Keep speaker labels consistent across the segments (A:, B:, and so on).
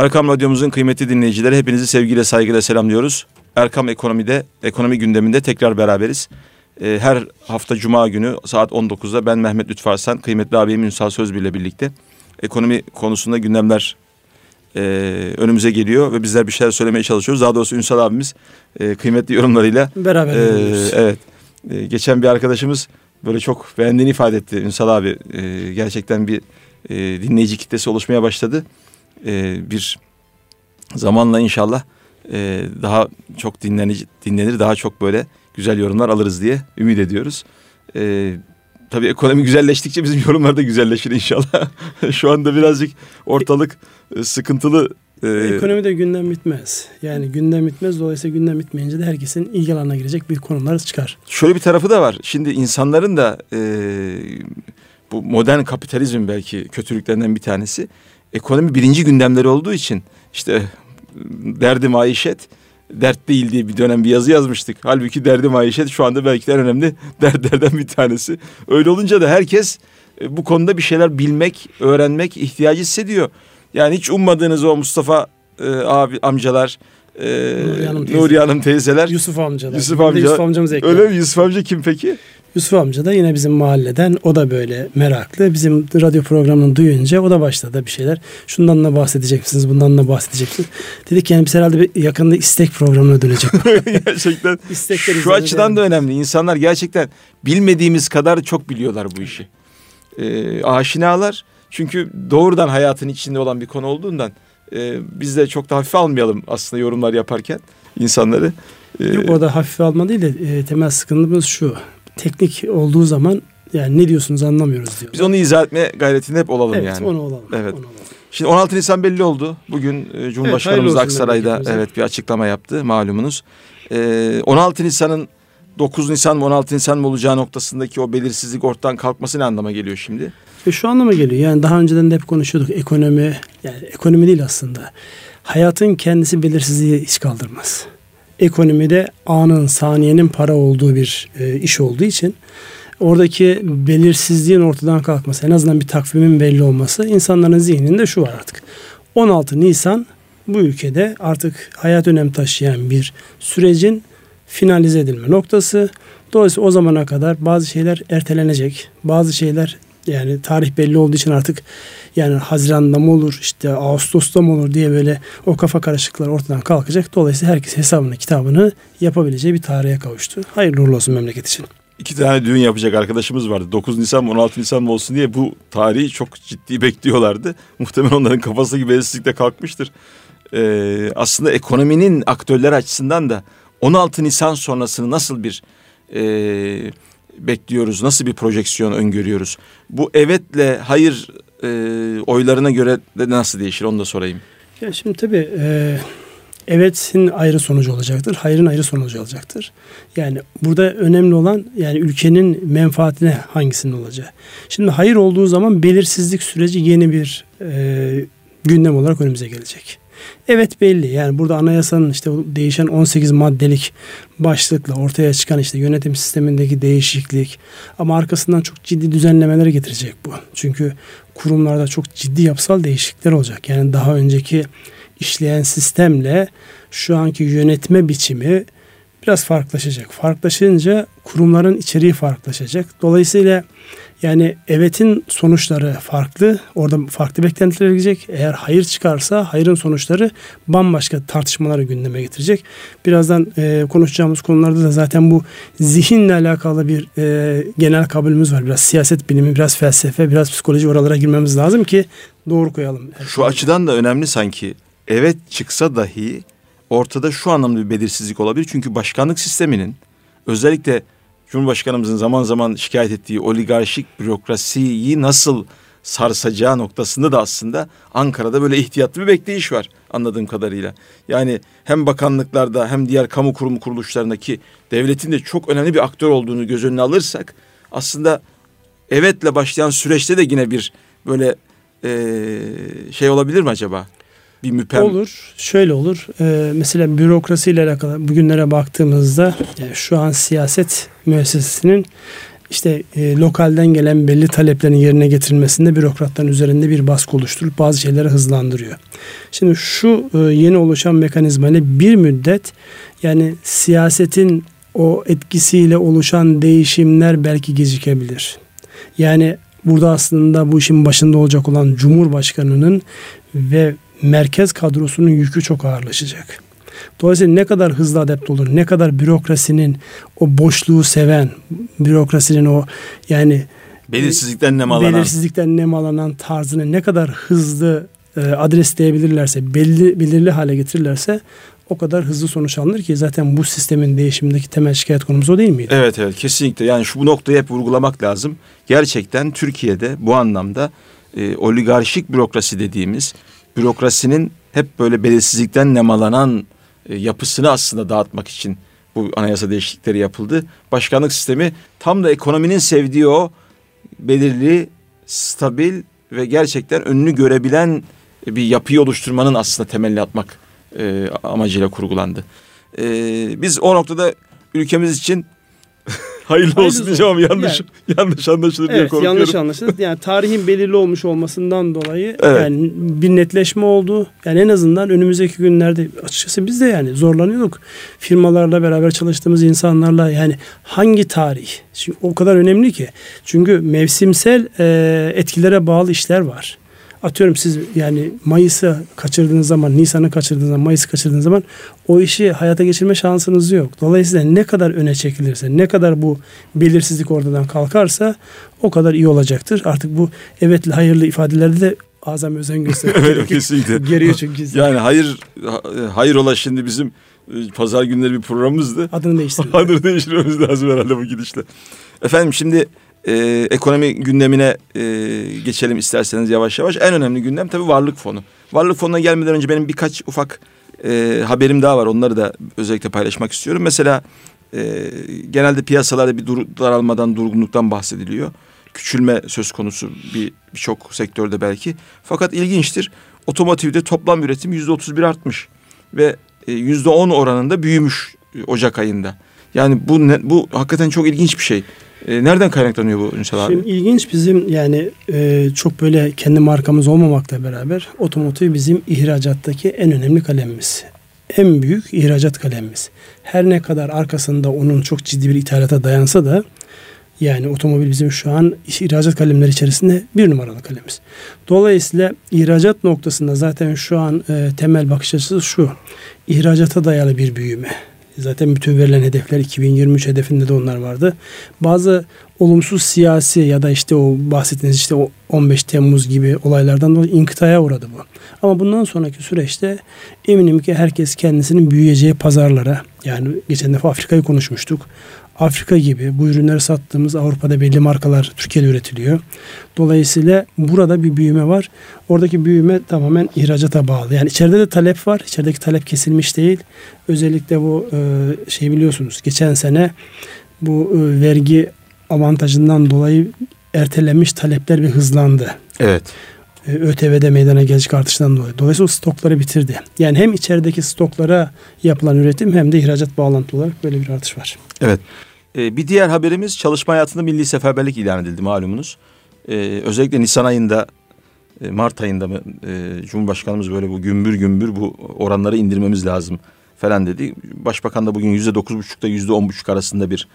A: Erkam Radyomuzun kıymetli dinleyicileri hepinizi sevgiyle saygıyla selamlıyoruz. Erkam Ekonomi'de, ekonomi gündeminde tekrar beraberiz. Ee, her hafta Cuma günü saat 19'da ben Mehmet Lütfü Arslan, kıymetli abim Ünsal Sözbir ile birlikte ekonomi konusunda gündemler e, önümüze geliyor ve bizler bir şeyler söylemeye çalışıyoruz. Daha doğrusu Ünsal abimiz e, kıymetli yorumlarıyla.
B: Beraber
A: e, Evet. E, geçen bir arkadaşımız böyle çok beğendiğini ifade etti Ünsal abi. E, gerçekten bir e, dinleyici kitlesi oluşmaya başladı. E, bir zamanla inşallah e, daha çok dinlenir, dinlenir, daha çok böyle güzel yorumlar alırız diye ümit ediyoruz. E, tabii ekonomi güzelleştikçe bizim yorumlar da güzelleşir inşallah. Şu anda birazcık ortalık e, sıkıntılı.
B: E, Ekonomide gündem bitmez. Yani gündem bitmez. Dolayısıyla gündem bitmeyince de herkesin ilgi alanına girecek bir konular çıkar.
A: Şöyle bir tarafı da var. Şimdi insanların da e, bu modern kapitalizm belki kötülüklerinden bir tanesi. Ekonomi birinci gündemleri olduğu için işte derdi maişet dert değil diye bir dönem bir yazı yazmıştık. Halbuki derdi maişet şu anda belki de en önemli dertlerden bir tanesi. Öyle olunca da herkes e, bu konuda bir şeyler bilmek, öğrenmek ihtiyacı hissediyor. Yani hiç ummadığınız o Mustafa e, abi amcalar, e, Nuriye Hanım, teyze. Nuriye Hanım teyzeler,
B: Yusuf amcalar.
A: Yusuf amca. Yusuf amcamız Öyle mi? Yusuf amca kim peki?
B: Yusuf amca da yine bizim mahalleden o da böyle meraklı. Bizim radyo programını duyunca o da başladı bir şeyler. Şundan da bahsedecek misiniz? Bundan da bahsedecek misiniz? Dedik yani biz herhalde bir yakında istek programına dönecek.
A: gerçekten İstekler şu açıdan da önemli. İnsanlar gerçekten bilmediğimiz kadar çok biliyorlar bu işi. Ee, aşinalar çünkü doğrudan hayatın içinde olan bir konu olduğundan e, biz de çok da hafife almayalım aslında yorumlar yaparken insanları.
B: Ee, Yok o da hafife alma değil de e, temel sıkıntımız şu teknik olduğu zaman yani ne diyorsunuz anlamıyoruz diyor.
A: Biz onu izah etme gayretinde hep olalım
B: evet,
A: yani.
B: Evet onu olalım.
A: Evet. Onu olalım. Şimdi 16 Nisan belli oldu. Bugün e, Cumhurbaşkanımız evet, Aksaray'da evet bir açıklama yaptı malumunuz. Ee, 16 Nisan'ın 9 Nisan mı 16 Nisan mı olacağı noktasındaki o belirsizlik ortadan kalkması ne anlama geliyor şimdi?
B: E şu anlama geliyor. Yani daha önceden de hep konuşuyorduk. Ekonomi yani ekonomi değil aslında. Hayatın kendisi belirsizliği hiç kaldırmaz ekonomide anın, saniyenin para olduğu bir e, iş olduğu için oradaki belirsizliğin ortadan kalkması, en azından bir takvimin belli olması insanların zihninde şu var artık. 16 Nisan bu ülkede artık hayat önem taşıyan bir sürecin finalize edilme noktası. Dolayısıyla o zamana kadar bazı şeyler ertelenecek. Bazı şeyler yani tarih belli olduğu için artık yani Haziran'da mı olur işte Ağustos'ta mı olur diye böyle o kafa karışıklıklar ortadan kalkacak. Dolayısıyla herkes hesabını kitabını yapabileceği bir tarihe kavuştu. Hayırlı uğurlu olsun memleket için.
A: İki tane düğün yapacak arkadaşımız vardı. 9 Nisan mı 16 Nisan mı olsun diye bu tarihi çok ciddi bekliyorlardı. Muhtemelen onların kafası gibi belirsizlikle kalkmıştır. Ee, aslında ekonominin aktörler açısından da 16 Nisan sonrasını nasıl bir e, bekliyoruz? Nasıl bir projeksiyon öngörüyoruz? Bu evetle hayır e, oylarına göre de nasıl değişir onu da sorayım.
B: Ya şimdi tabii e, evetin ayrı sonucu olacaktır. Hayırın ayrı sonucu olacaktır. Yani burada önemli olan yani ülkenin menfaatine hangisinin olacağı. Şimdi hayır olduğu zaman belirsizlik süreci yeni bir e, gündem olarak önümüze gelecek. Evet belli yani burada anayasanın işte değişen 18 maddelik başlıkla ortaya çıkan işte yönetim sistemindeki değişiklik ama arkasından çok ciddi düzenlemeleri getirecek bu. Çünkü kurumlarda çok ciddi yapısal değişiklikler olacak. Yani daha önceki işleyen sistemle şu anki yönetme biçimi biraz farklılaşacak. Farklılaşınca kurumların içeriği farklılaşacak. Dolayısıyla yani evetin sonuçları farklı. Orada farklı beklentiler gelecek. Eğer hayır çıkarsa hayırın sonuçları bambaşka tartışmaları gündeme getirecek. Birazdan e, konuşacağımız konularda da zaten bu zihinle alakalı bir e, genel kabulümüz var. Biraz siyaset bilimi, biraz felsefe, biraz psikoloji oralara girmemiz lazım ki doğru koyalım.
A: Şu açıdan da önemli sanki. Evet çıksa dahi ortada şu anlamda bir belirsizlik olabilir. Çünkü başkanlık sisteminin özellikle Cumhurbaşkanımızın zaman zaman şikayet ettiği oligarşik bürokrasiyi nasıl sarsacağı noktasında da aslında Ankara'da böyle ihtiyatlı bir bekleyiş var anladığım kadarıyla. Yani hem bakanlıklarda hem diğer kamu kurumu kuruluşlarındaki devletin de çok önemli bir aktör olduğunu göz önüne alırsak aslında evetle başlayan süreçte de yine bir böyle e, şey olabilir mi acaba? Bir müpem...
B: Olur. Şöyle olur. Ee, mesela bürokrasiyle alakalı bugünlere baktığımızda yani şu an siyaset müessesesinin işte e, lokalden gelen belli taleplerin yerine getirilmesinde bürokratların üzerinde bir baskı oluşturup bazı şeyleri hızlandırıyor. Şimdi şu e, yeni oluşan mekanizmayla bir müddet yani siyasetin o etkisiyle oluşan değişimler belki gecikebilir. Yani burada aslında bu işin başında olacak olan Cumhurbaşkanı'nın ve merkez kadrosunun yükü çok ağırlaşacak. Dolayısıyla ne kadar hızlı adept olur, ne kadar bürokrasinin o boşluğu seven, bürokrasinin o yani
A: belirsizlikten nemalanan
B: belirsizlikten nemalanan tarzını ne kadar hızlı e, adresleyebilirlerse, belli belirli hale getirirlerse o kadar hızlı sonuç alınır ki zaten bu sistemin değişimindeki temel şikayet konumuz o değil miydi?
A: Evet evet kesinlikle yani şu bu noktayı hep vurgulamak lazım. Gerçekten Türkiye'de bu anlamda e, oligarşik bürokrasi dediğimiz bürokrasinin hep böyle belirsizlikten nemalanan e, yapısını aslında dağıtmak için bu anayasa değişiklikleri yapıldı. Başkanlık sistemi tam da ekonominin sevdiği o belirli, stabil ve gerçekten önünü görebilen bir yapıyı oluşturmanın aslında temelini atmak e, amacıyla kurgulandı. E, biz o noktada ülkemiz için hayırlı, hayırlı olsun diyeceğim ama yanlış yani, yanlış anlaşılır
B: evet,
A: diye korkuyorum.
B: Yanlış anlaşılır. Yani tarihin belirli olmuş olmasından dolayı evet. yani bir netleşme oldu. Yani en azından önümüzdeki günlerde açıkçası biz de yani zorlanıyorduk. Firmalarla beraber çalıştığımız insanlarla yani hangi tarih? Çünkü o kadar önemli ki. Çünkü mevsimsel e, etkilere bağlı işler var atıyorum siz yani Mayıs'ı kaçırdığınız zaman, Nisan'ı kaçırdığınız zaman, Mayıs'ı kaçırdığınız zaman o işi hayata geçirme şansınız yok. Dolayısıyla ne kadar öne çekilirse, ne kadar bu belirsizlik ortadan kalkarsa o kadar iyi olacaktır. Artık bu evetli hayırlı ifadelerde de azam özen gösteriyor.
A: evet, kesinlikle.
B: Geriyor çünkü.
A: Yani hayır hayır ola şimdi bizim e, pazar günleri bir programımızdı.
B: Adını değiştirmemiz.
A: Adını değiştirmemiz lazım herhalde bu gidişle. Efendim şimdi e, ekonomi gündemine e, geçelim isterseniz yavaş yavaş. En önemli gündem tabii varlık fonu. Varlık fonuna gelmeden önce benim birkaç ufak e, haberim daha var. Onları da özellikle paylaşmak istiyorum. Mesela e, genelde piyasalarda bir dur, daralmadan, durgunluktan bahsediliyor. Küçülme söz konusu bir birçok sektörde belki. Fakat ilginçtir. Otomotivde toplam üretim yüzde otuz bir artmış ve e, yüzde on oranında büyümüş Ocak ayında. Yani bu ne, bu hakikaten çok ilginç bir şey. E, nereden kaynaklanıyor bu Ünsal abi?
B: Şimdi ilginç bizim yani e, çok böyle kendi markamız olmamakla beraber otomotiv bizim ihracattaki en önemli kalemimiz. En büyük ihracat kalemimiz. Her ne kadar arkasında onun çok ciddi bir ithalata dayansa da yani otomobil bizim şu an ihracat kalemleri içerisinde bir numaralı kalemiz. Dolayısıyla ihracat noktasında zaten şu an e, temel bakış açısı şu. İhracata dayalı bir büyüme. Zaten bütün verilen hedefler 2023 hedefinde de onlar vardı. Bazı olumsuz siyasi ya da işte o bahsettiğiniz işte o 15 Temmuz gibi olaylardan dolayı inkıtaya uğradı bu. Ama bundan sonraki süreçte eminim ki herkes kendisinin büyüyeceği pazarlara yani geçen defa Afrika'yı konuşmuştuk. Afrika gibi bu ürünleri sattığımız Avrupa'da belli markalar Türkiye'de üretiliyor. Dolayısıyla burada bir büyüme var. Oradaki büyüme tamamen ihracata bağlı. Yani içeride de talep var. İçerideki talep kesilmiş değil. Özellikle bu e, şey biliyorsunuz geçen sene bu e, vergi avantajından dolayı ertelenmiş talepler bir hızlandı.
A: Evet.
B: E, ÖTV'de meydana gelecek artıştan dolayı. Dolayısıyla o stokları bitirdi. Yani hem içerideki stoklara yapılan üretim hem de ihracat bağlantılı olarak böyle bir artış var.
A: Evet. Ee, bir diğer haberimiz çalışma hayatında milli seferberlik ilan edildi malumunuz. Ee, özellikle Nisan ayında, e, Mart ayında mı e, Cumhurbaşkanımız böyle bu gümbür gümbür bu oranları indirmemiz lazım falan dedi. Başbakan da bugün yüzde dokuz buçukta yüzde on buçuk arasında bir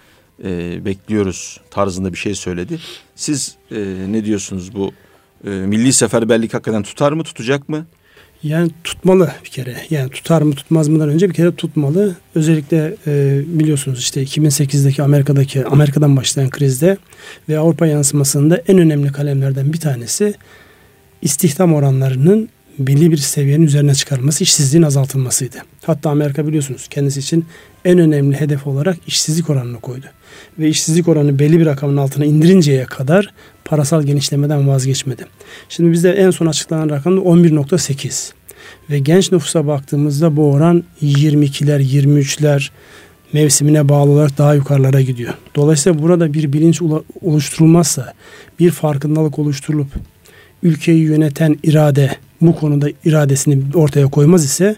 A: e, bekliyoruz tarzında bir şey söyledi. Siz e, ne diyorsunuz bu e, milli seferberlik hakikaten tutar mı tutacak mı?
B: Yani tutmalı bir kere. Yani tutar mı tutmaz mıdan önce bir kere tutmalı. Özellikle e, biliyorsunuz işte 2008'deki Amerika'daki Amerika'dan başlayan krizde ve Avrupa yansımasında en önemli kalemlerden bir tanesi istihdam oranlarının belli bir seviyenin üzerine çıkarılması, işsizliğin azaltılmasıydı. Hatta Amerika biliyorsunuz kendisi için en önemli hedef olarak işsizlik oranını koydu. Ve işsizlik oranı belli bir rakamın altına indirinceye kadar parasal genişlemeden vazgeçmedi. Şimdi bizde en son açıklanan rakam da 11.8. Ve genç nüfusa baktığımızda bu oran 22'ler, 23'ler mevsimine bağlı olarak daha yukarılara gidiyor. Dolayısıyla burada bir bilinç oluşturulmazsa, bir farkındalık oluşturulup ülkeyi yöneten irade bu konuda iradesini ortaya koymaz ise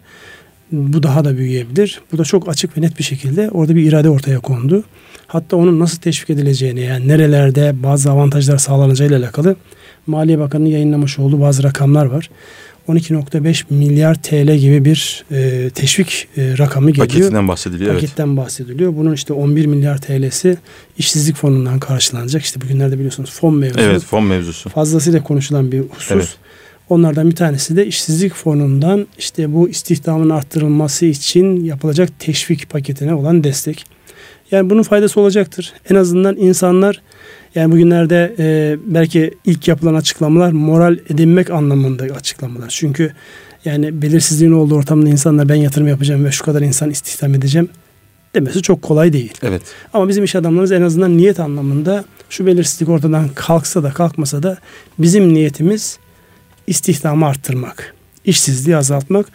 B: bu daha da büyüyebilir. Bu da çok açık ve net bir şekilde orada bir irade ortaya kondu. Hatta onun nasıl teşvik edileceğini yani nerelerde bazı avantajlar sağlanacağıyla alakalı Maliye Bakanı'nın yayınlamış olduğu bazı rakamlar var. 12.5 milyar TL gibi bir e, teşvik e, rakamı geliyor.
A: Paketinden bahsediliyor.
B: Paketten
A: evet.
B: bahsediliyor. Bunun işte 11 milyar TL'si işsizlik fonundan karşılanacak. İşte bugünlerde biliyorsunuz fon mevzusu.
A: Evet fon mevzusu.
B: Fazlasıyla konuşulan bir husus.
A: Evet.
B: Onlardan bir tanesi de işsizlik fonundan işte bu istihdamın arttırılması için yapılacak teşvik paketine olan destek. Yani bunun faydası olacaktır. En azından insanlar yani bugünlerde e, belki ilk yapılan açıklamalar moral edinmek anlamında açıklamalar. Çünkü yani belirsizliğin olduğu ortamda insanlar ben yatırım yapacağım ve şu kadar insan istihdam edeceğim demesi çok kolay değil.
A: Evet.
B: Ama bizim iş adamlarımız en azından niyet anlamında şu belirsizlik ortadan kalksa da kalkmasa da bizim niyetimiz istihdamı arttırmak, işsizliği azaltmak.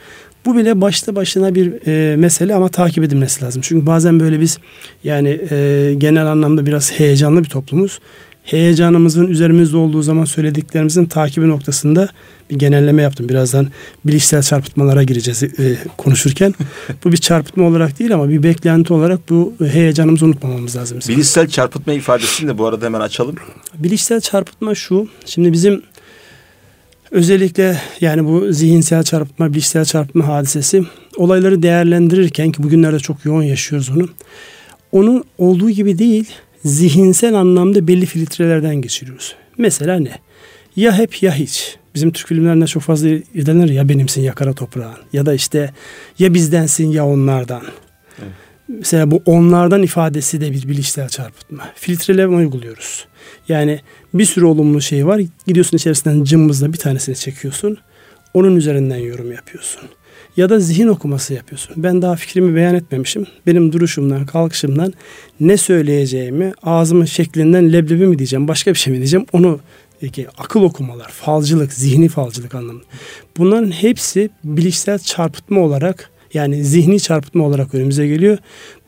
B: Bu bile başta başına bir e, mesele ama takip edilmesi lazım. Çünkü bazen böyle biz yani e, genel anlamda biraz heyecanlı bir toplumuz. Heyecanımızın üzerimizde olduğu zaman söylediklerimizin takibi noktasında bir genelleme yaptım. Birazdan bilişsel çarpıtmalara gireceğiz e, konuşurken. bu bir çarpıtma olarak değil ama bir beklenti olarak bu heyecanımızı unutmamamız lazım.
A: Bilişsel çarpıtma ifadesini de bu arada hemen açalım.
B: Bilişsel çarpıtma şu. Şimdi bizim Özellikle yani bu zihinsel çarpıtma, bilişsel çarpıtma hadisesi olayları değerlendirirken ki bugünlerde çok yoğun yaşıyoruz onu. Onu olduğu gibi değil zihinsel anlamda belli filtrelerden geçiriyoruz. Mesela ne? Ya hep ya hiç. Bizim Türk filmlerinde çok fazla edenler ya benimsin ya kara toprağın. Ya da işte ya bizdensin ya onlardan. Evet. Mesela bu onlardan ifadesi de bir bilişsel çarpıtma. Filtreleme uyguluyoruz. Yani bir sürü olumlu şey var. Gidiyorsun içerisinden cımbızla bir tanesini çekiyorsun. Onun üzerinden yorum yapıyorsun. Ya da zihin okuması yapıyorsun. Ben daha fikrimi beyan etmemişim. Benim duruşumdan, kalkışımdan ne söyleyeceğimi, ağzımın şeklinden leblebi mi diyeceğim, başka bir şey mi diyeceğim onu ki akıl okumalar, falcılık, zihni falcılık anlamında. Bunların hepsi bilişsel çarpıtma olarak yani zihni çarpıtma olarak önümüze geliyor.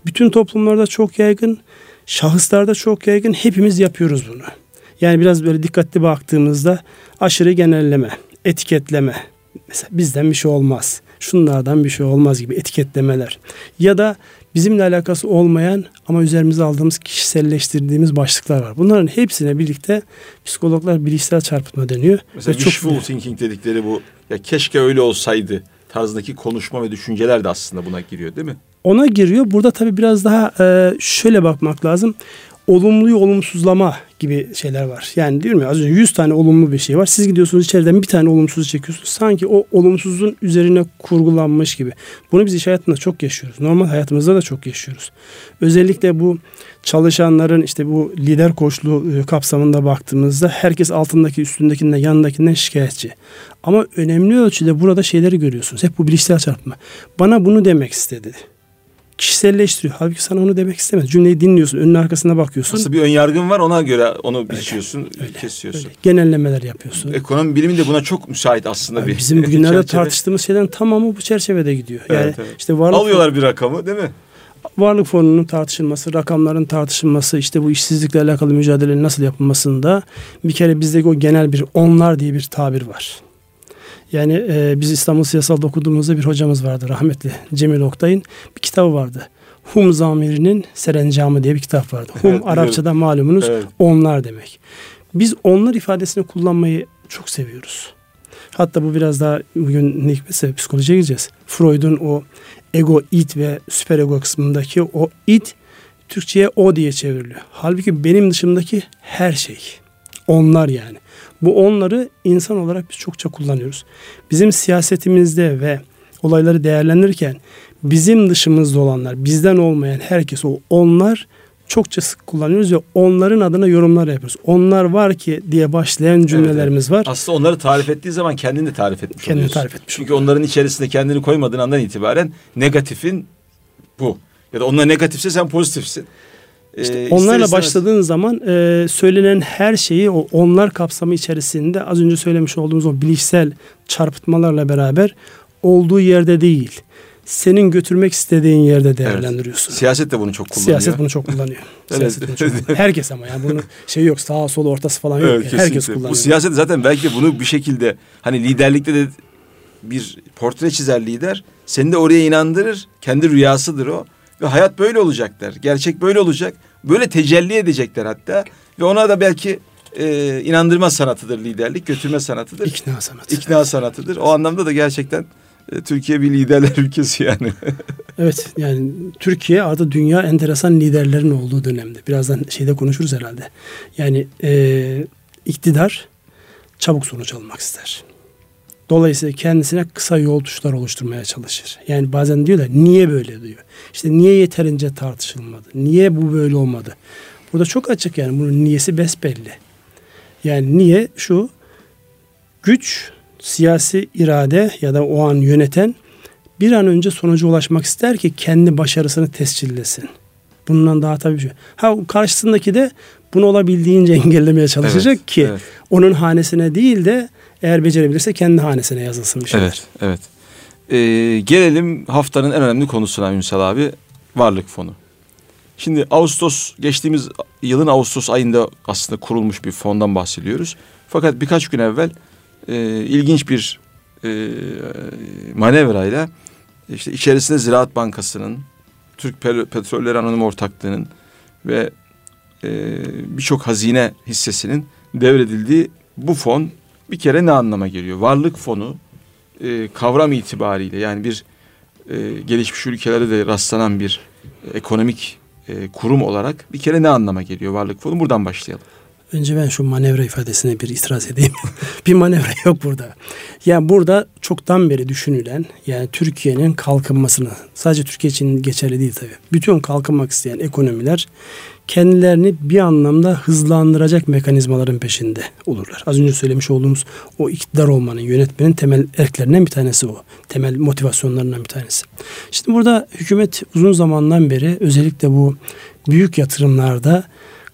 B: Bütün toplumlarda çok yaygın, şahıslarda çok yaygın. Hepimiz yapıyoruz bunu. Yani biraz böyle dikkatli baktığımızda aşırı genelleme, etiketleme. Mesela bizden bir şey olmaz. Şunlardan bir şey olmaz gibi etiketlemeler. Ya da bizimle alakası olmayan ama üzerimize aldığımız kişiselleştirdiğimiz başlıklar var. Bunların hepsine birlikte psikologlar bilişsel çarpıtma deniyor.
A: Mesela ve wishful çok... thinking dedikleri bu ya keşke öyle olsaydı tarzındaki konuşma ve düşünceler de aslında buna giriyor değil mi?
B: Ona giriyor. Burada tabii biraz daha e, şöyle bakmak lazım olumluyu olumsuzlama gibi şeyler var. Yani diyorum ya az önce 100 tane olumlu bir şey var. Siz gidiyorsunuz içeriden bir tane olumsuz çekiyorsunuz. Sanki o olumsuzun üzerine kurgulanmış gibi. Bunu biz iş hayatında çok yaşıyoruz. Normal hayatımızda da çok yaşıyoruz. Özellikle bu çalışanların işte bu lider koçluğu e, kapsamında baktığımızda herkes altındaki üstündekinden yanındakinden şikayetçi. Ama önemli ölçüde burada şeyleri görüyorsunuz. Hep bu bilişsel çarpma. Bana bunu demek istedi kişiselleştiriyor. Halbuki sana onu demek istemez. Cümleyi dinliyorsun, önün arkasına bakıyorsun.
A: Nasıl bir ön yargın var ona göre onu biçiyorsun, öyle, kesiyorsun. Öyle.
B: Genellemeler yapıyorsun.
A: Ekonomi bilimi de buna çok müsait aslında
B: yani
A: bir.
B: Bizim bugünlerde tartıştığımız şeylerin tamamı bu çerçevede gidiyor. Yani evet, evet.
A: işte varlık alıyorlar bir rakamı değil mi?
B: Varlık fonunun tartışılması, rakamların tartışılması, işte bu işsizlikle alakalı mücadelenin nasıl yapılmasında bir kere bizdeki o genel bir onlar diye bir tabir var. Yani e, biz İstanbul Siyasal'da okuduğumuzda bir hocamız vardı rahmetli Cemil Oktay'ın bir kitabı vardı. Hum Zamiri'nin Serencamı diye bir kitap vardı. Hum evet, Arapçada malumunuz evet. onlar demek. Biz onlar ifadesini kullanmayı çok seviyoruz. Hatta bu biraz daha bugün hikmetse psikolojiye gireceğiz. Freud'un o ego, it ve süper ego kısmındaki o it Türkçe'ye o diye çevriliyor. Halbuki benim dışımdaki her şey. Onlar yani. Bu onları insan olarak biz çokça kullanıyoruz. Bizim siyasetimizde ve olayları değerlendirirken bizim dışımızda olanlar, bizden olmayan herkes o onlar çokça sık kullanıyoruz ve onların adına yorumlar yapıyoruz. Onlar var ki diye başlayan cümlelerimiz evet, evet.
A: var. Aslında onları tarif ettiği zaman kendini de tarif etmiş
B: kendini
A: oluyorsun.
B: tarif etmiş.
A: Çünkü onların içerisinde kendini koymadığın andan itibaren negatifin bu. Ya da onlar negatifse sen pozitifsin.
B: İşte ee, onlarla başladığın zaman e, söylenen her şeyi o onlar kapsamı içerisinde az önce söylemiş olduğumuz o bilişsel çarpıtmalarla beraber olduğu yerde değil senin götürmek istediğin yerde değerlendiriyorsun.
A: Evet. Siyaset de bunu çok kullanıyor.
B: Siyaset bunu çok kullanıyor. Siyaset bunu çok kullanıyor. Herkes ama yani bunun şey yok sağ sol ortası falan yok. Evet, Herkes kullanıyor.
A: Bu siyaset zaten belki bunu bir şekilde hani liderlikte de bir portre çizer lider. Seni de oraya inandırır. Kendi rüyasıdır o. Ve hayat böyle olacak der. Gerçek böyle olacak. Böyle tecelli edecekler hatta. Ve ona da belki e, inandırma sanatıdır liderlik. Götürme sanatıdır.
B: İkna sanatı.
A: İkna sanatıdır. O anlamda da gerçekten e, Türkiye bir liderler ülkesi yani.
B: evet yani Türkiye artık dünya enteresan liderlerin olduğu dönemde. Birazdan şeyde konuşuruz herhalde. Yani e, iktidar çabuk sonuç almak ister. Dolayısıyla kendisine kısa yol tuşlar oluşturmaya çalışır. Yani bazen diyorlar niye böyle diyor. İşte niye yeterince tartışılmadı? Niye bu böyle olmadı? Burada çok açık yani bunun niyesi besbelli. Yani niye şu güç siyasi irade ya da o an yöneten bir an önce sonuca ulaşmak ister ki kendi başarısını tescillesin. Bundan daha tabii bir şey. Ha karşısındaki de bunu olabildiğince engellemeye çalışacak evet, ki evet. onun hanesine değil de eğer becerebilirse kendi hanesine yazılsın bir şeyler.
A: Evet, evet. Ee, gelelim haftanın en önemli konusuna Ünsal abi. Varlık fonu. Şimdi Ağustos geçtiğimiz yılın Ağustos ayında aslında kurulmuş bir fondan bahsediyoruz. Fakat birkaç gün evvel e, ilginç bir e, manevrayla işte içerisinde Ziraat Bankası'nın, Türk Petrolleri Anonim Ortaklığı'nın ve e, birçok hazine hissesinin devredildiği bu fon bir kere ne anlama geliyor? Varlık fonu e, kavram itibariyle yani bir e, gelişmiş ülkelerde de rastlanan bir e, ekonomik e, kurum olarak bir kere ne anlama geliyor varlık fonu? Buradan başlayalım.
B: Önce ben şu manevra ifadesine bir itiraz edeyim. bir manevra yok burada. Yani burada çoktan beri düşünülen yani Türkiye'nin kalkınmasını sadece Türkiye için geçerli değil tabii. Bütün kalkınmak isteyen ekonomiler kendilerini bir anlamda hızlandıracak mekanizmaların peşinde olurlar. Az önce söylemiş olduğumuz o iktidar olmanın, yönetmenin temel erklerinden bir tanesi o. Temel motivasyonlarından bir tanesi. Şimdi burada hükümet uzun zamandan beri özellikle bu büyük yatırımlarda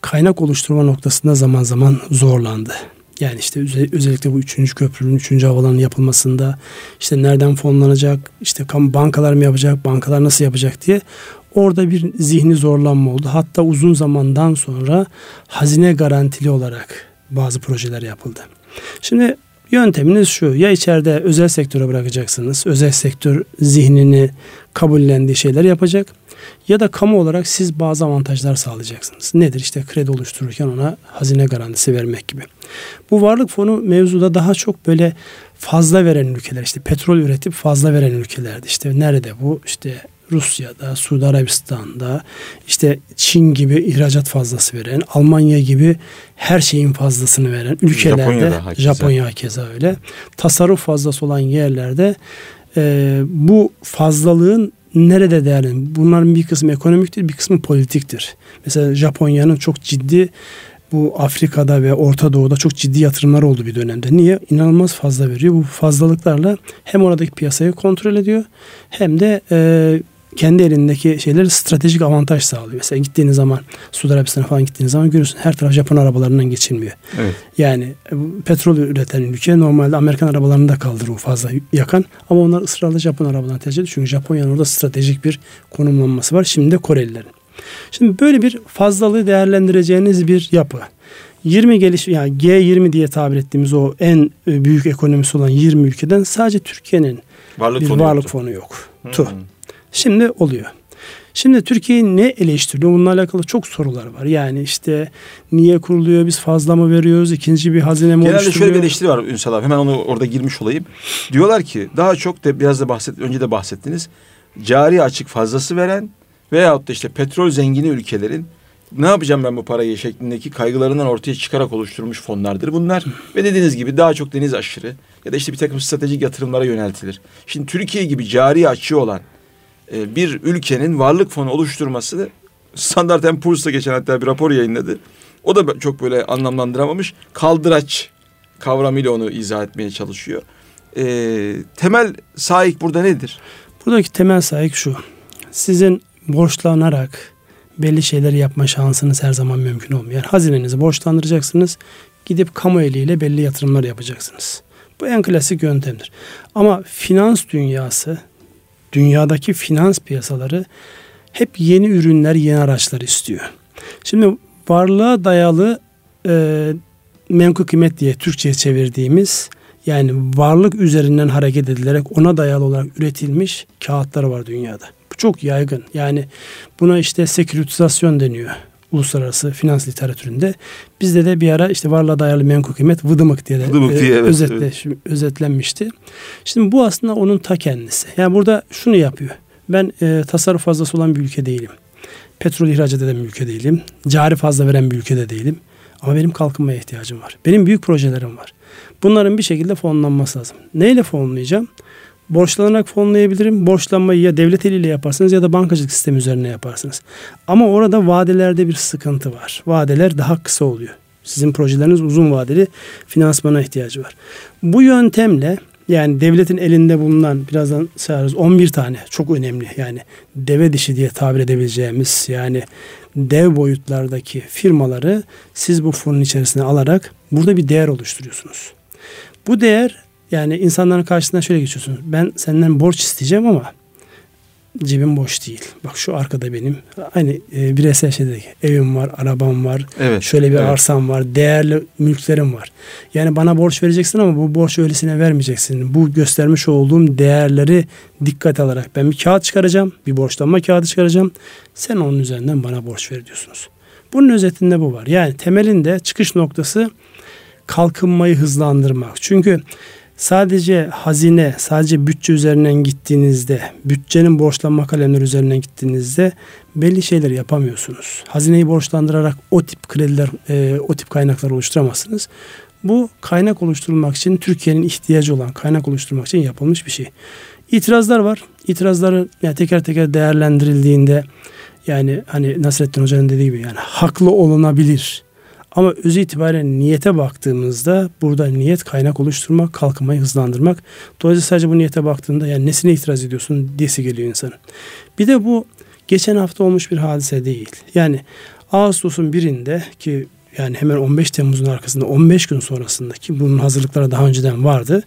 B: kaynak oluşturma noktasında zaman zaman zorlandı. Yani işte özellikle bu üçüncü köprünün, üçüncü havalanın yapılmasında işte nereden fonlanacak, işte bankalar mı yapacak, bankalar nasıl yapacak diye orada bir zihni zorlanma oldu. Hatta uzun zamandan sonra hazine garantili olarak bazı projeler yapıldı. Şimdi yönteminiz şu ya içeride özel sektöre bırakacaksınız. Özel sektör zihnini kabullendiği şeyler yapacak ya da kamu olarak siz bazı avantajlar sağlayacaksınız. Nedir? İşte kredi oluştururken ona hazine garantisi vermek gibi. Bu varlık fonu mevzuda daha çok böyle fazla veren ülkeler işte petrol üretip fazla veren ülkelerdi. İşte nerede bu? İşte Rusya'da, Suudi Arabistan'da, işte Çin gibi ihracat fazlası veren, Almanya gibi her şeyin fazlasını veren ülkelerde, Japonya'da hakeza, Japonya hakeza öyle. Tasarruf fazlası olan yerlerde e, bu fazlalığın nerede değerli? Bunların bir kısmı ekonomiktir, bir kısmı politiktir. Mesela Japonya'nın çok ciddi bu Afrika'da ve Orta Doğu'da çok ciddi yatırımlar oldu bir dönemde. Niye? İnanılmaz fazla veriyor. Bu fazlalıklarla hem oradaki piyasayı kontrol ediyor hem de e, kendi elindeki şeyleri stratejik avantaj sağlıyor. Mesela gittiğiniz zaman Suudi Arabistan'a falan gittiğiniz zaman görüyorsun her taraf Japon arabalarından geçilmiyor. Evet. Yani e, petrol üreten ülke normalde Amerikan arabalarını da kaldırır fazla yakan ama onlar ısrarla Japon arabalarını tercih ediyor. Çünkü Japonya'nın orada stratejik bir konumlanması var. Şimdi de Korelilerin. Şimdi böyle bir fazlalığı değerlendireceğiniz bir yapı. 20 geliş yani G20 diye tabir ettiğimiz o en e, büyük ekonomisi olan 20 ülkeden sadece Türkiye'nin varlık bir fonu varlık yoktu. fonu yok. Hmm. Tu. Şimdi oluyor. Şimdi Türkiye ne eleştiriyor? Bununla alakalı çok sorular var. Yani işte niye kuruluyor? Biz fazla mı veriyoruz? İkinci bir hazine mi
A: Genelde şöyle bir eleştiri var Ünsal abi. Hemen onu orada girmiş olayım. Diyorlar ki daha çok da biraz da bahset önce de bahsettiniz. Cari açık fazlası veren veyahut da işte petrol zengini ülkelerin ne yapacağım ben bu parayı şeklindeki kaygılarından ortaya çıkarak oluşturulmuş fonlardır bunlar. Ve dediğiniz gibi daha çok deniz aşırı ya da işte bir takım stratejik yatırımlara yöneltilir. Şimdi Türkiye gibi cari açığı olan e, bir ülkenin varlık fonu oluşturması Standard Poor's'ta geçen hatta bir rapor yayınladı. O da çok böyle anlamlandıramamış. Kaldıraç kavramıyla onu izah etmeye çalışıyor. E, temel sahip burada nedir?
B: Buradaki temel sahip şu. Sizin borçlanarak belli şeyleri yapma şansınız her zaman mümkün olmuyor. Yani hazinenizi borçlandıracaksınız. Gidip kamu eliyle belli yatırımlar yapacaksınız. Bu en klasik yöntemdir. Ama finans dünyası dünyadaki finans piyasaları hep yeni ürünler, yeni araçlar istiyor. Şimdi varlığa dayalı e, menkul kıymet diye Türkçe'ye çevirdiğimiz yani varlık üzerinden hareket edilerek ona dayalı olarak üretilmiş kağıtlar var dünyada. Bu çok yaygın. Yani buna işte seküritizasyon deniyor uluslararası finans literatüründe. Bizde de bir ara işte varlığa dayalı menkul kıymet vıdımık diye de
A: Vıdımık diye,
B: e,
A: evet,
B: özetle,
A: evet.
B: özetlenmişti. Şimdi bu aslında onun ta kendisi. Yani burada şunu yapıyor. Ben e, tasarruf fazlası olan bir ülke değilim. Petrol ihracat eden bir ülke değilim. Cari fazla veren bir ülke de değilim. Ama benim kalkınmaya ihtiyacım var. Benim büyük projelerim var. Bunların bir şekilde fonlanması lazım. Neyle fonlayacağım? Borçlanarak fonlayabilirim. Borçlanmayı ya devlet eliyle yaparsınız ya da bankacılık sistemi üzerine yaparsınız. Ama orada vadelerde bir sıkıntı var. Vadeler daha kısa oluyor. Sizin projeleriniz uzun vadeli finansmana ihtiyacı var. Bu yöntemle yani devletin elinde bulunan birazdan sayarız 11 tane çok önemli yani deve dişi diye tabir edebileceğimiz yani dev boyutlardaki firmaları siz bu fonun içerisine alarak burada bir değer oluşturuyorsunuz. Bu değer yani insanların karşısına şöyle geçiyorsunuz. Ben senden borç isteyeceğim ama cebim boş değil. Bak şu arkada benim aynı e, bireysel şeyde evim var, arabam var,
A: Evet.
B: şöyle bir
A: evet.
B: arsam var, değerli mülklerim var. Yani bana borç vereceksin ama bu borç öylesine vermeyeceksin. Bu göstermiş olduğum değerleri dikkat alarak ben bir kağıt çıkaracağım, bir borçlanma kağıdı çıkaracağım. Sen onun üzerinden bana borç ver diyorsunuz. Bunun özetinde bu var. Yani temelinde çıkış noktası kalkınmayı hızlandırmak. Çünkü sadece hazine, sadece bütçe üzerinden gittiğinizde, bütçenin borçlanma kalemleri üzerinden gittiğinizde belli şeyler yapamıyorsunuz. Hazineyi borçlandırarak o tip krediler, e, o tip kaynaklar oluşturamazsınız. Bu kaynak oluşturulmak için Türkiye'nin ihtiyacı olan kaynak oluşturmak için yapılmış bir şey. İtirazlar var. İtirazları yani teker teker değerlendirildiğinde yani hani Nasrettin Hoca'nın dediği gibi yani haklı olunabilir. Ama öz itibariyle niyete baktığımızda burada niyet kaynak oluşturmak, kalkınmayı hızlandırmak. Dolayısıyla sadece bu niyete baktığında yani nesine itiraz ediyorsun diyesi geliyor insanın. Bir de bu geçen hafta olmuş bir hadise değil. Yani Ağustos'un birinde ki yani hemen 15 Temmuz'un arkasında 15 gün sonrasındaki bunun hazırlıkları daha önceden vardı.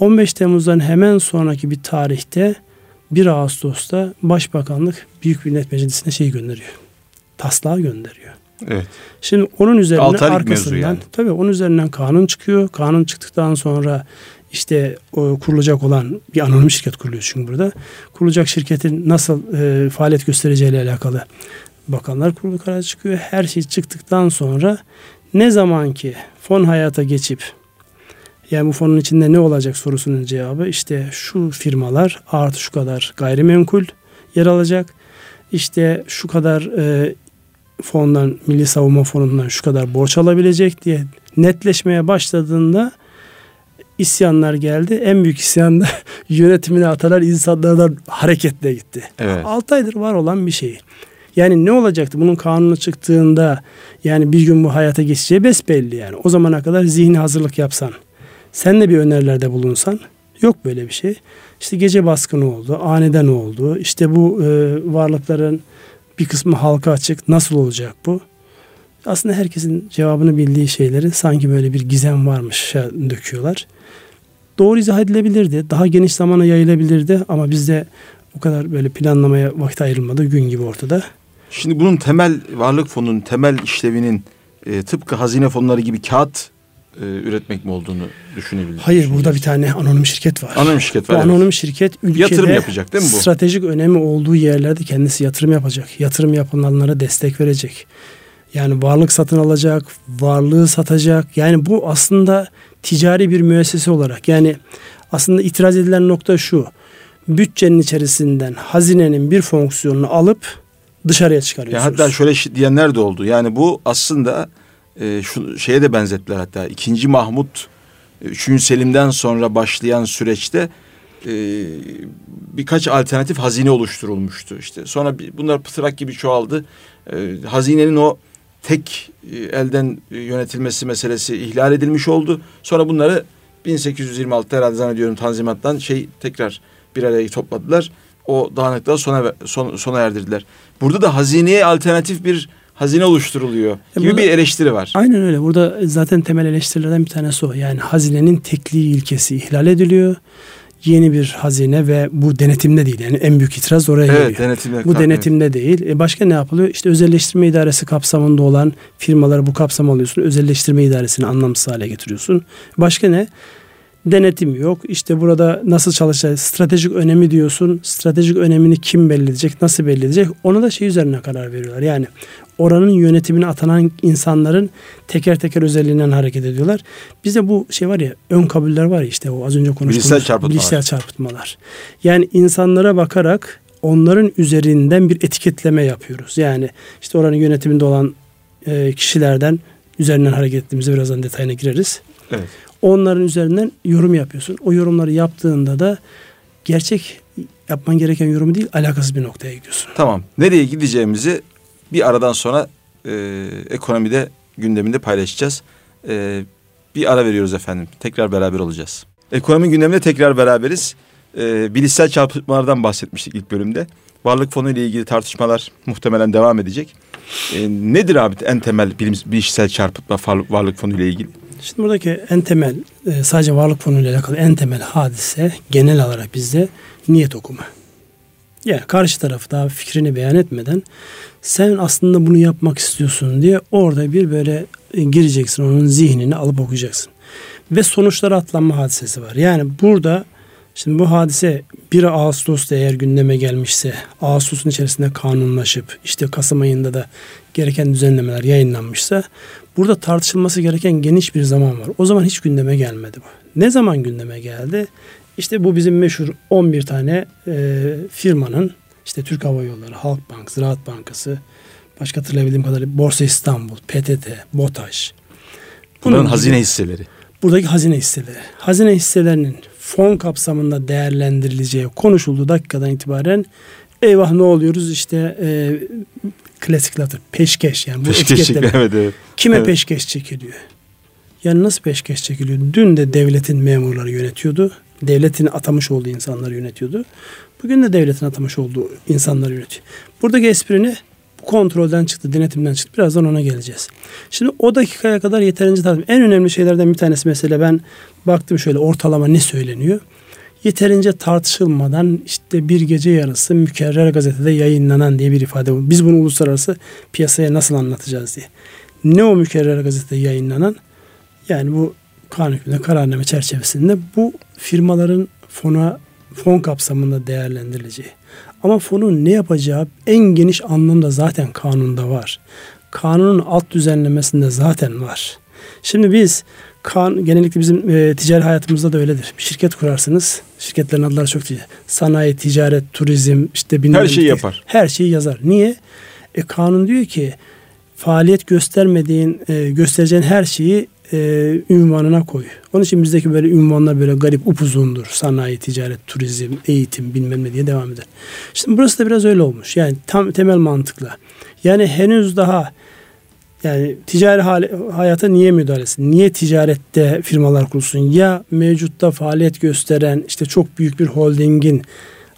B: 15 Temmuz'dan hemen sonraki bir tarihte 1 Ağustos'ta Başbakanlık Büyük Millet Meclisi'ne şey gönderiyor. Taslağı gönderiyor.
A: Evet.
B: Şimdi onun üzerinden arkasından
A: yani.
B: tabii onun üzerinden kanun çıkıyor. Kanun çıktıktan sonra işte o kurulacak olan bir anonim şirket kuruluyor çünkü burada. Kurulacak şirketin nasıl e, faaliyet göstereceğiyle alakalı bakanlar kurulu kararı çıkıyor. Her şey çıktıktan sonra ne zaman ki fon hayata geçip yani bu fonun içinde ne olacak sorusunun cevabı işte şu firmalar artı şu kadar gayrimenkul yer alacak. İşte şu kadar e, fondan, Milli Savunma Fonu'ndan şu kadar borç alabilecek diye netleşmeye başladığında isyanlar geldi. En büyük isyan da yönetimine atalar insanlardan hareketle gitti.
A: Evet.
B: 6 aydır var olan bir şey. Yani ne olacaktı bunun kanunu çıktığında yani bir gün bu hayata geçeceği besbelli yani. O zamana kadar zihni hazırlık yapsan, sen de bir önerilerde bulunsan yok böyle bir şey. İşte gece baskını oldu, aniden oldu. İşte bu e, varlıkların bir kısmı halka açık. Nasıl olacak bu? Aslında herkesin cevabını bildiği şeyleri sanki böyle bir gizem varmış döküyorlar. Doğru izah edilebilirdi. Daha geniş zamana yayılabilirdi ama bizde o kadar böyle planlamaya vakit ayrılmadı. Gün gibi ortada.
A: Şimdi bunun temel varlık fonunun temel işlevinin e, tıpkı hazine fonları gibi kağıt e, üretmek mi olduğunu düşünebiliriz.
B: Hayır burada bir tane anonim şirket var.
A: Anonim şirket var.
B: Bu
A: evet.
B: anonim şirket ülkede
A: Yatırım yapacak değil mi bu?
B: stratejik önemi olduğu yerlerde kendisi yatırım yapacak. Yatırım yapılanlara destek verecek. Yani varlık satın alacak, varlığı satacak. Yani bu aslında ticari bir müessese olarak. Yani aslında itiraz edilen nokta şu. Bütçenin içerisinden hazinenin bir fonksiyonunu alıp dışarıya
A: Ya
B: çıkarıyorsunuz.
A: hatta şöyle diyenler de oldu. Yani bu aslında e, şu şeye de benzettiler hatta. İkinci Mahmut, e, Üçüncü Selim'den sonra başlayan süreçte e, birkaç alternatif hazine oluşturulmuştu. İşte sonra bir- bunlar pıtrak gibi çoğaldı. E, hazinenin o tek e, elden e, yönetilmesi meselesi ihlal edilmiş oldu. Sonra bunları 1826'da herhalde zannediyorum Tanzimat'tan şey tekrar bir araya topladılar. O dağınıklığı sona son, sona erdirdiler. Burada da hazineye alternatif bir hazine oluşturuluyor gibi
B: burada-
A: bir eleştiri var.
B: Aynen öyle. Burada zaten temel eleştirilerden bir tanesi o. Yani hazinenin tekliği ilkesi ihlal ediliyor. Yeni bir hazine ve bu denetimde değil. Yani en büyük itiraz oraya
A: Evet,
B: geliyor.
A: denetimde.
B: Bu denetimde değil. E başka ne yapılıyor? İşte özelleştirme idaresi kapsamında olan firmaları bu kapsama alıyorsun. Özelleştirme idaresini anlamsız hale getiriyorsun. Başka ne? denetim yok. İşte burada nasıl çalışacak, stratejik önemi diyorsun. Stratejik önemini kim belli edecek, nasıl belli edecek? Ona da şey üzerine karar veriyorlar. Yani oranın yönetimine atanan insanların teker teker özelliğinden hareket ediyorlar. Bizde bu şey var ya ön kabuller var ya işte o az önce konuştuğumuz
A: bilişsel çarpıtmalar.
B: bilişsel çarpıtmalar. Yani insanlara bakarak onların üzerinden bir etiketleme yapıyoruz. Yani işte oranın yönetiminde olan e, kişilerden üzerinden hareket ettiğimizde birazdan detayına gireriz.
A: Evet.
B: Onların üzerinden yorum yapıyorsun. O yorumları yaptığında da gerçek yapman gereken yorumu değil alakasız bir noktaya gidiyorsun.
A: Tamam. Nereye gideceğimizi bir aradan sonra e, ekonomide gündeminde paylaşacağız. E, bir ara veriyoruz efendim. Tekrar beraber olacağız. Ekonomi gündeminde tekrar beraberiz. E, bilişsel çarpıtmalardan bahsetmiştik ilk bölümde. Varlık fonu ile ilgili tartışmalar muhtemelen devam edecek. E, nedir abi en temel bilim, bilişsel çarpıtma varlık, fonu ile ilgili?
B: Şimdi buradaki en temel e, sadece varlık fonuyla alakalı en temel hadise genel olarak bizde niyet okuma. Yani karşı tarafı daha fikrini beyan etmeden sen aslında bunu yapmak istiyorsun diye orada bir böyle e, gireceksin onun zihnini alıp okuyacaksın. Ve sonuçlara atlanma hadisesi var. Yani burada şimdi bu hadise 1 Ağustos'ta eğer gündeme gelmişse Ağustos'un içerisinde kanunlaşıp işte Kasım ayında da gereken düzenlemeler yayınlanmışsa burada tartışılması gereken geniş bir zaman var. O zaman hiç gündeme gelmedi bu. Ne zaman gündeme geldi? İşte bu bizim meşhur 11 tane e, firmanın işte Türk Hava Yolları, Halkbank, Ziraat Bankası, başka hatırlayabildiğim kadarıyla Borsa İstanbul, PTT, BOTAŞ.
A: Bunların hazine hisseleri.
B: Buradaki hazine hisseleri. Hazine hisselerinin fon kapsamında değerlendirileceği konuşulduğu dakikadan itibaren eyvah ne oluyoruz işte e, klasik latır peşkeş yani bu
A: peşkeş. Evet, evet.
B: Kime
A: evet.
B: peşkeş çekiliyor? Yani nasıl peşkeş çekiliyor? Dün de devletin memurları yönetiyordu. Devletin atamış olduğu insanları yönetiyordu. Bugün de devletin atamış olduğu insanları yönetiyor. Buradaki esprini bu kontrolden çıktı, denetimden çıktı. Birazdan ona geleceğiz. Şimdi o dakikaya kadar yeterince tartışma. En önemli şeylerden bir tanesi mesela ben baktım şöyle ortalama ne söyleniyor. Yeterince tartışılmadan işte bir gece yarısı mükerrer gazetede yayınlanan diye bir ifade var. Biz bunu uluslararası piyasaya nasıl anlatacağız diye. Ne o mükerrer gazetede yayınlanan? Yani bu kanun hükmünde kararname çerçevesinde bu firmaların fona fon kapsamında değerlendirileceği. Ama fonun ne yapacağı en geniş anlamda zaten kanunda var. Kanunun alt düzenlemesinde zaten var. Şimdi biz kan genellikle bizim e, ticari hayatımızda da öyledir. Bir şirket kurarsınız. Şirketlerin adları çok değil. Sanayi, ticaret, turizm, işte
A: her şeyi yapar.
B: Her şeyi yazar. Niye? E, kanun diyor ki faaliyet göstermediğin, e, göstereceğin her şeyi e, ünvanına koy. Onun için bizdeki böyle ünvanlar böyle garip upuzundur. Sanayi, ticaret, turizm, eğitim bilmem ne diye devam eder. Şimdi burası da biraz öyle olmuş. Yani tam temel mantıkla. Yani henüz daha yani ticari hali, hayata niye müdahalesi? Niye ticarette firmalar kurulsun? Ya mevcutta faaliyet gösteren işte çok büyük bir holdingin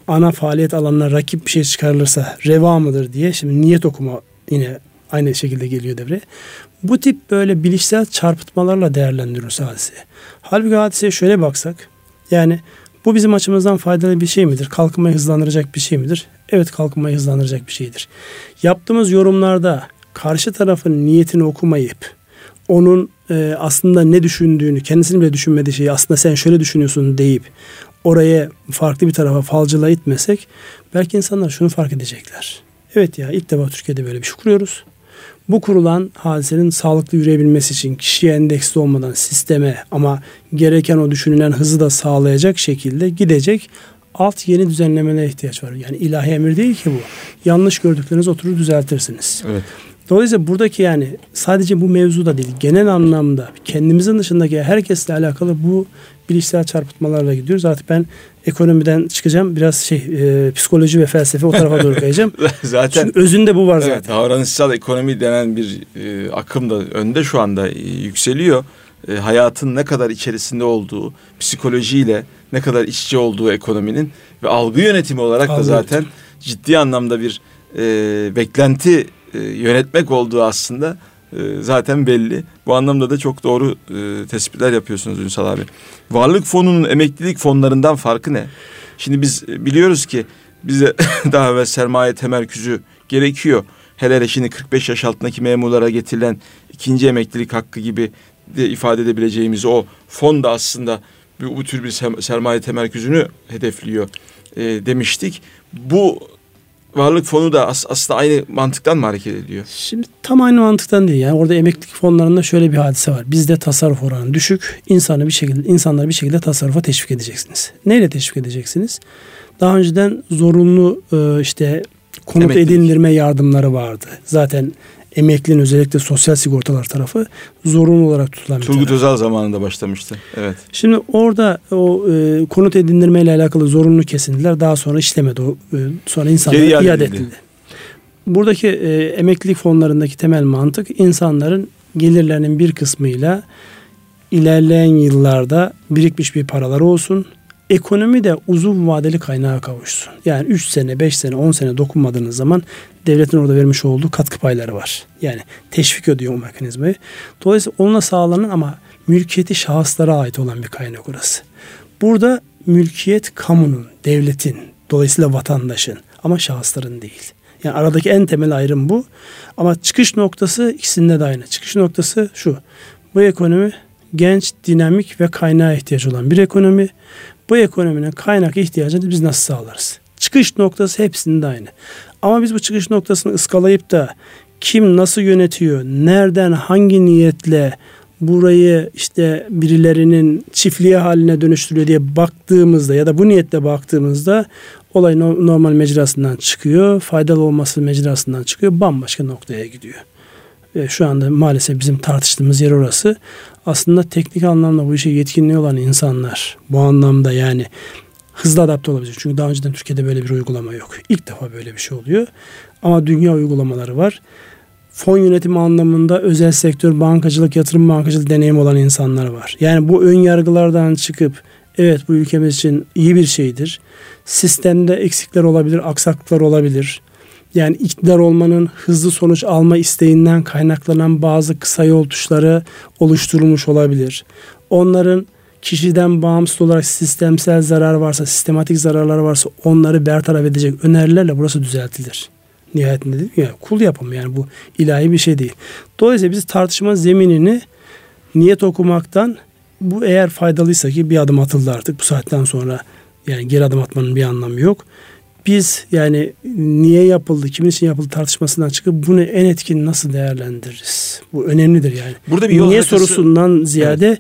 B: ana faaliyet alanına rakip bir şey çıkarılırsa reva mıdır diye şimdi niyet okuma yine aynı şekilde geliyor devreye. Bu tip böyle bilişsel çarpıtmalarla değerlendiriyoruz hadiseyi. Halbuki hadiseye şöyle baksak yani bu bizim açımızdan faydalı bir şey midir? Kalkınmayı hızlandıracak bir şey midir? Evet kalkınmayı hızlandıracak bir şeydir. Yaptığımız yorumlarda karşı tarafın niyetini okumayıp onun e, aslında ne düşündüğünü, kendisini bile düşünmediği şeyi aslında sen şöyle düşünüyorsun deyip oraya farklı bir tarafa falcılığa itmesek belki insanlar şunu fark edecekler. Evet ya ilk defa Türkiye'de böyle bir şey kuruyoruz. Bu kurulan hadisenin sağlıklı yürüyebilmesi için kişiye endeksli olmadan sisteme ama gereken o düşünülen hızı da sağlayacak şekilde gidecek alt yeni düzenlemelere ihtiyaç var. Yani ilahi emir değil ki bu. Yanlış gördüklerinizi oturur düzeltirsiniz.
A: Evet.
B: Dolayısıyla buradaki yani sadece bu mevzu da değil genel anlamda kendimizin dışındaki herkesle alakalı bu bilişsel çarpıtmalarla gidiyoruz. Artık ben ekonomiden çıkacağım. Biraz şey e, psikoloji ve felsefe o tarafa doğru kayacağım.
A: zaten
B: Çünkü özünde bu var zaten.
A: Evet, davranışsal ekonomi denen bir e, akım da önde şu anda e, yükseliyor. E, hayatın ne kadar içerisinde olduğu, psikolojiyle ne kadar iççi olduğu ekonominin ve algı yönetimi olarak
B: Algı
A: da zaten ciddi anlamda bir e, beklenti e, yönetmek olduğu aslında zaten belli. Bu anlamda da çok doğru e, tespitler yapıyorsunuz Ünsal abi. Varlık fonunun emeklilik fonlarından farkı ne? Şimdi biz e, biliyoruz ki bize daha evvel sermaye temerküzü gerekiyor. Hele hele şimdi 45 yaş altındaki memurlara getirilen ikinci emeklilik hakkı gibi de ifade edebileceğimiz o fon da aslında bu, bu tür bir sermaye temerküzünü hedefliyor e, demiştik. Bu varlık fonu da as, aslında aynı mantıktan mı hareket ediyor?
B: Şimdi tam aynı mantıktan değil. Yani orada emeklilik fonlarında şöyle bir hadise var. Bizde tasarruf oranı düşük. İnsanı bir şekilde insanları bir şekilde tasarrufa teşvik edeceksiniz. Neyle teşvik edeceksiniz? Daha önceden zorunlu işte konut Emeklilik. edindirme yardımları vardı. Zaten emeklinin özellikle sosyal sigortalar tarafı zorunlu olarak tutulan bir
A: Turgut Özal zamanında başlamıştı. Evet.
B: Şimdi orada o e, konut edindirme ile alakalı zorunlu kesintiler daha sonra işlemedi. O, e, sonra insanlara Geri iade, iade edildi. Buradaki e, emeklilik fonlarındaki temel mantık insanların gelirlerinin bir kısmıyla ilerleyen yıllarda birikmiş bir paraları olsun ekonomi de uzun vadeli kaynağa kavuşsun. Yani 3 sene, 5 sene, 10 sene dokunmadığınız zaman devletin orada vermiş olduğu katkı payları var. Yani teşvik ediyor o mekanizmayı. Dolayısıyla onunla sağlanan ama mülkiyeti şahıslara ait olan bir kaynak orası. Burada mülkiyet kamunun, devletin, dolayısıyla vatandaşın ama şahısların değil. Yani aradaki en temel ayrım bu. Ama çıkış noktası ikisinde de aynı. Çıkış noktası şu. Bu ekonomi genç, dinamik ve kaynağa ihtiyaç olan bir ekonomi bu ekonominin kaynak ihtiyacını biz nasıl sağlarız? Çıkış noktası hepsinde aynı. Ama biz bu çıkış noktasını ıskalayıp da kim nasıl yönetiyor, nereden, hangi niyetle burayı işte birilerinin çiftliğe haline dönüştürüyor diye baktığımızda ya da bu niyetle baktığımızda olay normal mecrasından çıkıyor, faydalı olması mecrasından çıkıyor, bambaşka noktaya gidiyor. Şu anda maalesef bizim tartıştığımız yer orası. Aslında teknik anlamda bu işe yetkinliği olan insanlar bu anlamda yani hızlı adapte olabilecek. Çünkü daha önceden Türkiye'de böyle bir uygulama yok. İlk defa böyle bir şey oluyor. Ama dünya uygulamaları var. Fon yönetimi anlamında özel sektör, bankacılık, yatırım bankacılık deneyim olan insanlar var. Yani bu ön yargılardan çıkıp evet bu ülkemiz için iyi bir şeydir. Sistemde eksikler olabilir, aksaklıklar olabilir yani iktidar olmanın hızlı sonuç alma isteğinden kaynaklanan bazı kısa yol tuşları oluşturulmuş olabilir. Onların kişiden bağımsız olarak sistemsel zarar varsa, sistematik zararlar varsa onları bertaraf edecek önerilerle burası düzeltilir. Nihayetinde dedim ya kul yapımı yani bu ilahi bir şey değil. Dolayısıyla biz tartışma zeminini niyet okumaktan bu eğer faydalıysa ki bir adım atıldı artık bu saatten sonra yani geri adım atmanın bir anlamı yok biz yani niye yapıldı, kimin için yapıldı tartışmasından çıkıp bunu en etkin nasıl değerlendiririz? Bu önemlidir yani. Burada bir yol niye haritası... sorusundan ziyade evet.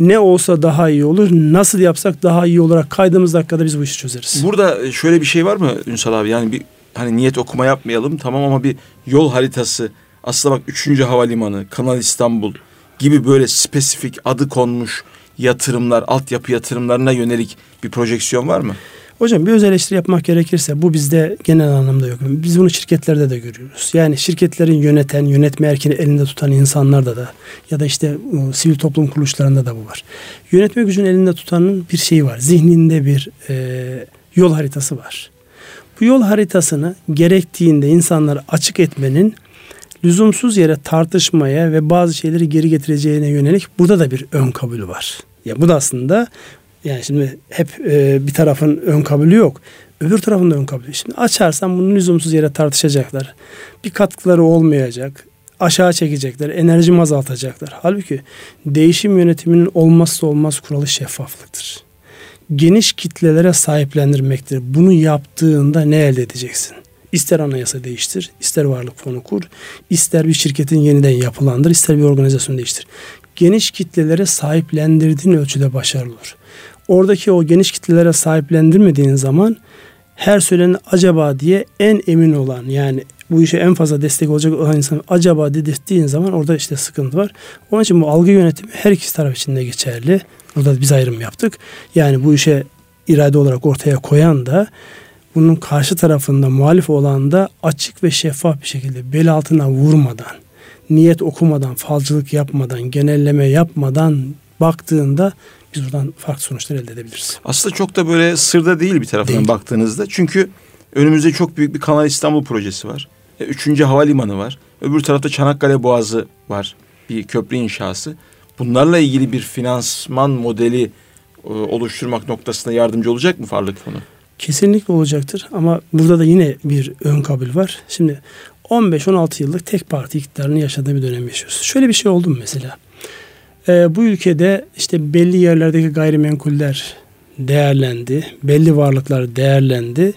B: ne olsa daha iyi olur, nasıl yapsak daha iyi olarak kaydığımız dakikada biz bu işi çözeriz.
A: Burada şöyle bir şey var mı Ünsal abi? Yani bir hani niyet okuma yapmayalım tamam ama bir yol haritası aslında bak 3. Havalimanı, Kanal İstanbul gibi böyle spesifik adı konmuş yatırımlar, altyapı yatırımlarına yönelik bir projeksiyon var mı?
B: Hocam bir öz eleştiri yapmak gerekirse bu bizde genel anlamda yok. Biz bunu şirketlerde de görüyoruz. Yani şirketlerin yöneten, yönetme erkini elinde tutan insanlarda da ya da işte sivil toplum kuruluşlarında da bu var. Yönetme gücünü elinde tutanın bir şeyi var. Zihninde bir e, yol haritası var. Bu yol haritasını gerektiğinde insanlara açık etmenin lüzumsuz yere tartışmaya ve bazı şeyleri geri getireceğine yönelik burada da bir ön kabul var. Ya bu da aslında yani şimdi hep e, bir tarafın ön kabulü yok. Öbür tarafın da ön kabulü. Şimdi açarsan bunu lüzumsuz yere tartışacaklar. Bir katkıları olmayacak. Aşağı çekecekler. Enerjimi azaltacaklar. Halbuki değişim yönetiminin olmazsa olmaz kuralı şeffaflıktır. Geniş kitlelere sahiplendirmektir. Bunu yaptığında ne elde edeceksin? İster anayasa değiştir, ister varlık fonu kur, ister bir şirketin yeniden yapılandır, ister bir organizasyon değiştir. Geniş kitlelere sahiplendirdiğin ölçüde başarılı olur oradaki o geniş kitlelere sahiplendirmediğin zaman her söylenen acaba diye en emin olan yani bu işe en fazla destek olacak olan insan acaba dedirttiğin zaman orada işte sıkıntı var. Onun için bu algı yönetimi her iki taraf için de geçerli. Burada biz ayrım yaptık. Yani bu işe irade olarak ortaya koyan da bunun karşı tarafında muhalif olan da açık ve şeffaf bir şekilde bel altına vurmadan, niyet okumadan, falcılık yapmadan, genelleme yapmadan baktığında biz buradan farklı sonuçlar elde edebiliriz.
A: Aslında çok da böyle sırda değil bir tarafından değil. baktığınızda. Çünkü önümüzde çok büyük bir Kanal İstanbul projesi var. E, üçüncü havalimanı var. Öbür tarafta Çanakkale Boğazı var. Bir köprü inşası. Bunlarla ilgili bir finansman modeli e, oluşturmak noktasında yardımcı olacak mı Varlık Fonu?
B: Kesinlikle olacaktır ama burada da yine bir ön kabul var. Şimdi 15-16 yıllık tek parti iktidarını yaşadığı bir dönem yaşıyoruz. Şöyle bir şey oldu mu mesela? E, bu ülkede işte belli yerlerdeki gayrimenkuller değerlendi. Belli varlıklar değerlendi.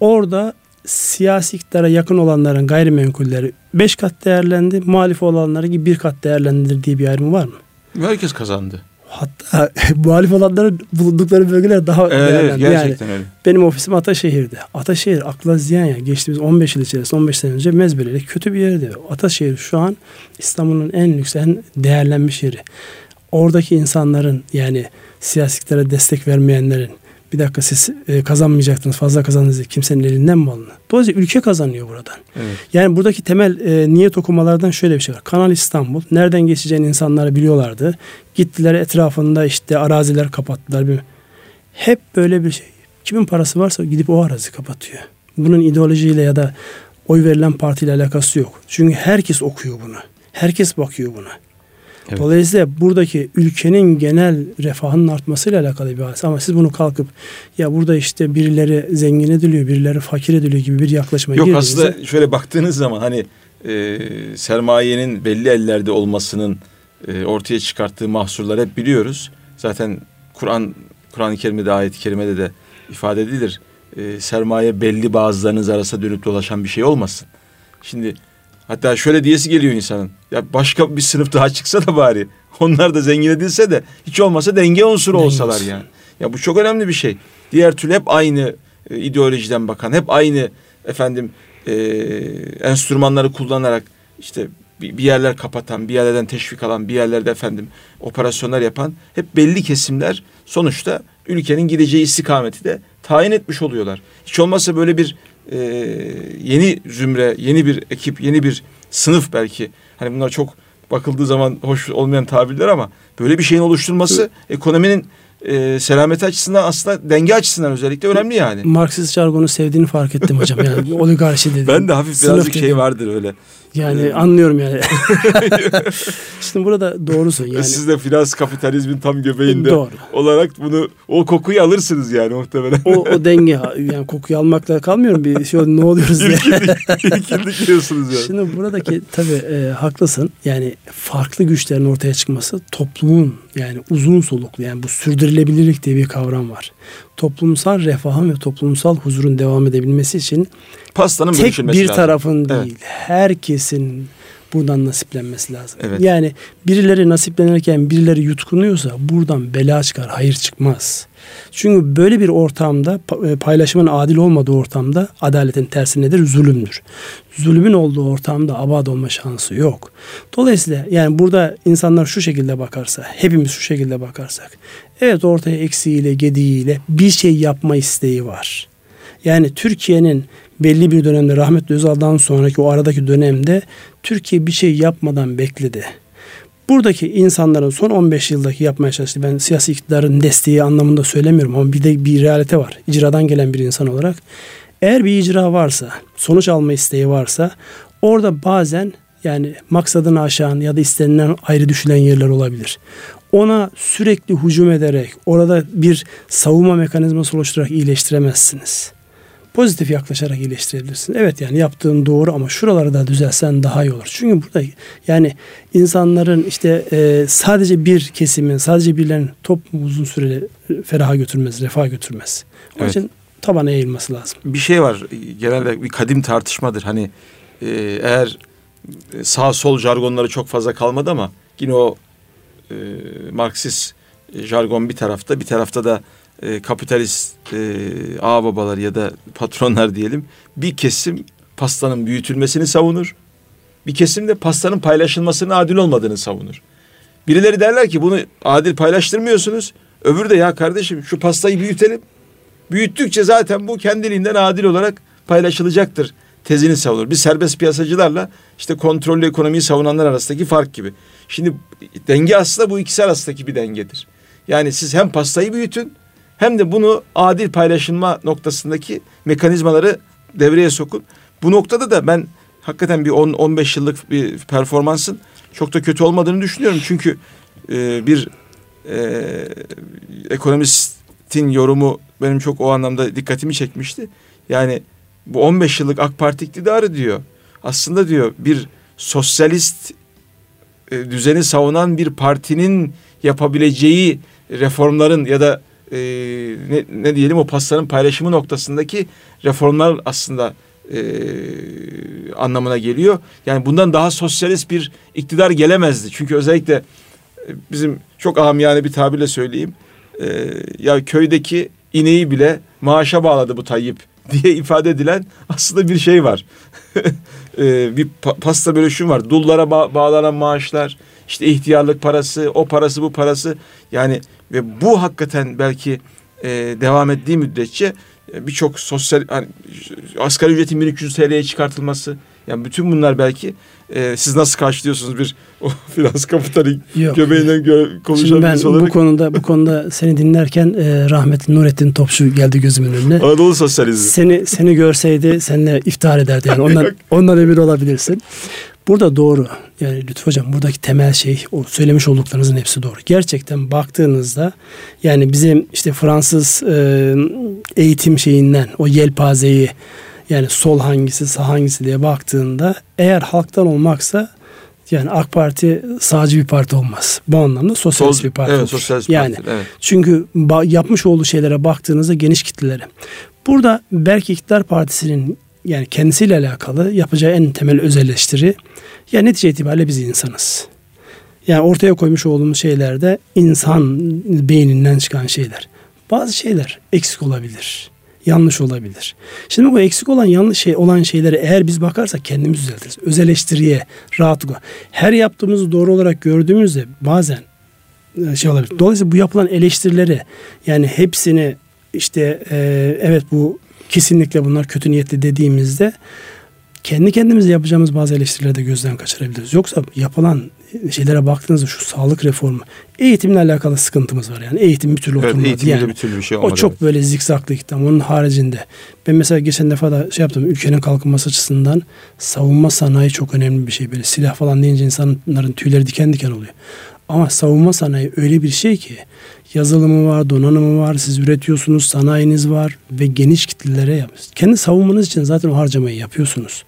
B: Orada siyasi iktidara yakın olanların gayrimenkulleri beş kat değerlendi. Muhalif olanları gibi bir kat değerlendirir diye bir ayrım var mı?
A: Herkes kazandı.
B: Hatta muhalif olanların bulundukları bölgeler daha
A: evet, değerlendi. Gerçekten yani, öyle.
B: Benim ofisim Ataşehir'de. Ataşehir akla ziyan ya. Geçtiğimiz 15 yıl içerisinde 15 sene önce Mezbele'de kötü bir yerdi. Ataşehir şu an İstanbul'un en lüks, en değerlenmiş yeri. Oradaki insanların yani siyasiklere destek vermeyenlerin bir dakika siz e, kazanmayacaktınız fazla kazandınız kimsenin elinden mi alınır? Dolayısıyla ülke kazanıyor buradan. Evet. Yani buradaki temel e, niyet okumalardan şöyle bir şey var. Kanal İstanbul nereden geçeceğini insanları biliyorlardı. Gittiler etrafında işte araziler kapattılar. Hep böyle bir şey. Kimin parası varsa gidip o arazi kapatıyor. Bunun ideolojiyle ya da oy verilen partiyle alakası yok. Çünkü herkes okuyor bunu. Herkes bakıyor buna. Evet. Dolayısıyla buradaki ülkenin genel refahının artmasıyla alakalı bir hadise. Ama siz bunu kalkıp ya burada işte birileri zengin ediliyor, birileri fakir ediliyor gibi bir yaklaşıma
A: Yok aslında şöyle baktığınız zaman hani e, sermayenin belli ellerde olmasının e, ortaya çıkarttığı mahsurları hep biliyoruz. Zaten Kur'an Kur'an-ı Kerim'de ayet-i kerimede de ifade edilir. E, sermaye belli bazılarınız arasında dönüp dolaşan bir şey olmasın. Şimdi Hatta şöyle diyesi geliyor insanın. Ya başka bir sınıf daha çıksa da bari. Onlar da zengin edilse de hiç olmasa denge unsuru denge olsalar olsun. yani. Ya bu çok önemli bir şey. Diğer türlü hep aynı e, ideolojiden bakan, hep aynı efendim e, enstrümanları kullanarak işte bir, bir yerler kapatan, bir yerlerden teşvik alan, bir yerlerde efendim operasyonlar yapan hep belli kesimler sonuçta ülkenin gideceği istikameti de tayin etmiş oluyorlar. Hiç olmazsa böyle bir e, yeni zümre, yeni bir ekip, yeni bir sınıf belki. Hani bunlar çok bakıldığı zaman hoş olmayan tabirler ama böyle bir şeyin oluşturulması ekonominin e, selameti açısından aslında denge açısından özellikle önemli yani.
B: Marksist jargonu sevdiğini fark ettim hocam. Yani oligarşi dedi.
A: Ben de hafif birazcık şey vardır öyle.
B: Yani ee, anlıyorum yani. Şimdi burada doğrusun yani.
A: Siz de finans kapitalizmin tam göbeğinde Doğru. olarak bunu o kokuyu alırsınız yani muhtemelen.
B: o, o denge yani kokuyu almakla kalmıyorum bir şey ne oluyoruz diye.
A: İlkinlik diyorsunuz yani.
B: Şimdi buradaki tabii e, haklısın. Yani farklı güçlerin ortaya çıkması toplumun yani uzun soluklu yani bu sürdürülebilirlik diye bir kavram var. Toplumsal refahın ve toplumsal huzurun devam edebilmesi için
A: pastanın
B: tek bir lazım. tarafın değil, evet. herkesin buradan nasiplenmesi lazım. Evet. Yani birileri nasiplenirken birileri yutkunuyorsa buradan bela çıkar, hayır çıkmaz. Çünkü böyle bir ortamda e, paylaşımın adil olmadığı ortamda adaletin tersi nedir? Zulümdür. Zulümün olduğu ortamda abad olma şansı yok. Dolayısıyla yani burada insanlar şu şekilde bakarsa, hepimiz şu şekilde bakarsak, evet ortaya eksiğiyle, gediğiyle bir şey yapma isteği var. Yani Türkiye'nin belli bir dönemde rahmetli Özal'dan sonraki o aradaki dönemde Türkiye bir şey yapmadan bekledi. Buradaki insanların son 15 yıldaki yapmaya çalıştığı ben siyasi iktidarın desteği anlamında söylemiyorum ama bir de bir realite var. İcradan gelen bir insan olarak eğer bir icra varsa, sonuç alma isteği varsa orada bazen yani maksadını aşan ya da istenilen ayrı düşülen yerler olabilir. Ona sürekli hücum ederek orada bir savunma mekanizması oluşturarak iyileştiremezsiniz pozitif yaklaşarak iyileştirebilirsin. Evet yani yaptığın doğru ama şuraları da düzelsen daha iyi olur. Çünkü burada yani insanların işte e, sadece bir kesimin, sadece birilerinin toplumu uzun süreli feraha götürmez, refaha götürmez. Onun evet. için tabana eğilmesi lazım.
A: Bir şey var genelde bir kadim tartışmadır. Hani e, eğer sağ sol jargonları çok fazla kalmadı ama yine o e, Marksist jargon bir tarafta bir tarafta da e, kapitalist e, ağ babalar ya da patronlar diyelim bir kesim pastanın büyütülmesini savunur. Bir kesim de pastanın paylaşılmasının adil olmadığını savunur. Birileri derler ki bunu adil paylaştırmıyorsunuz. Öbürü de ya kardeşim şu pastayı büyütelim. Büyüttükçe zaten bu kendiliğinden adil olarak paylaşılacaktır tezini savunur. Bir serbest piyasacılarla işte kontrollü ekonomiyi savunanlar arasındaki fark gibi. Şimdi denge aslında bu ikisi arasındaki bir dengedir. Yani siz hem pastayı büyütün hem de bunu adil paylaşılma noktasındaki mekanizmaları devreye sokun. Bu noktada da ben hakikaten bir 10-15 yıllık bir performansın çok da kötü olmadığını düşünüyorum. Çünkü e, bir e, ekonomistin yorumu benim çok o anlamda dikkatimi çekmişti. Yani bu 15 yıllık AK Parti iktidarı diyor. Aslında diyor bir sosyalist e, düzeni savunan bir partinin yapabileceği reformların ya da e, ne, ne diyelim o pastanın paylaşımı noktasındaki reformlar aslında e, anlamına geliyor. Yani bundan daha sosyalist bir iktidar gelemezdi. Çünkü özellikle e, bizim çok amiyane bir tabirle söyleyeyim. E, ya köydeki ineği bile maaşa bağladı bu Tayyip diye ifade edilen aslında bir şey var. e, bir pa- pasta bölüşüm var. Dullara ba- bağlanan maaşlar, işte ihtiyarlık parası, o parası bu parası. Yani ve bu hakikaten belki e, devam ettiği müddetçe e, birçok sosyal hani, asgari ücretin 1300 TL'ye çıkartılması yani bütün bunlar belki e, siz nasıl karşılıyorsunuz bir o finans kapitali göbeğinden gö- konuşan
B: ben olarak. bu konuda bu konuda seni dinlerken e, rahmetli Nurettin Topçu geldi gözümün önüne.
A: Anadolu sosyalizmi.
B: Seni seni görseydi seninle iftihar ederdi yani ondan ondan emin olabilirsin. Burada doğru. Yani Lütfü Hocam buradaki temel şey o söylemiş olduklarınızın hepsi doğru. Gerçekten baktığınızda yani bizim işte Fransız e, eğitim şeyinden o yelpazeyi yani sol hangisi sağ hangisi diye baktığında eğer halktan olmaksa yani AK Parti sağcı bir parti olmaz. Bu anlamda sosyalist Sol, bir parti
A: evet,
B: olur.
A: Sosyalist
B: yani
A: parti, evet.
B: çünkü yapmış olduğu şeylere baktığınızda geniş kitlelere. Burada belki iktidar partisinin yani kendisiyle alakalı yapacağı en temel özelleştiri ya netice itibariyle biz insanız. Yani ortaya koymuş olduğumuz şeylerde insan beyninden çıkan şeyler. Bazı şeyler eksik olabilir. Yanlış olabilir. Şimdi bu eksik olan yanlış şey olan şeyleri eğer biz bakarsak kendimiz düzeltiriz. Öz eleştiriye rahatlıkla. Her yaptığımızı doğru olarak gördüğümüzde bazen e, şey olabilir. Dolayısıyla bu yapılan eleştirileri yani hepsini işte e, evet bu kesinlikle bunlar kötü niyetli dediğimizde kendi kendimize yapacağımız bazı eleştirileri de gözden kaçırabiliriz. Yoksa yapılan şeylere baktığınızda şu sağlık reformu eğitimle alakalı sıkıntımız var yani eğitim bir türlü evet, oturmadı yani.
A: bir türlü bir şey olmadı.
B: O çok evet. böyle zikzaklı gittim. Onun haricinde ben mesela geçen defa da şey yaptım ülkenin kalkınması açısından savunma sanayi çok önemli bir şey böyle silah falan deyince insanların tüyleri diken diken oluyor. Ama savunma sanayi öyle bir şey ki yazılımı var, donanımı var, siz üretiyorsunuz, sanayiniz var ve geniş kitlelere yapıyorsunuz. Kendi savunmanız için zaten o harcamayı yapıyorsunuz.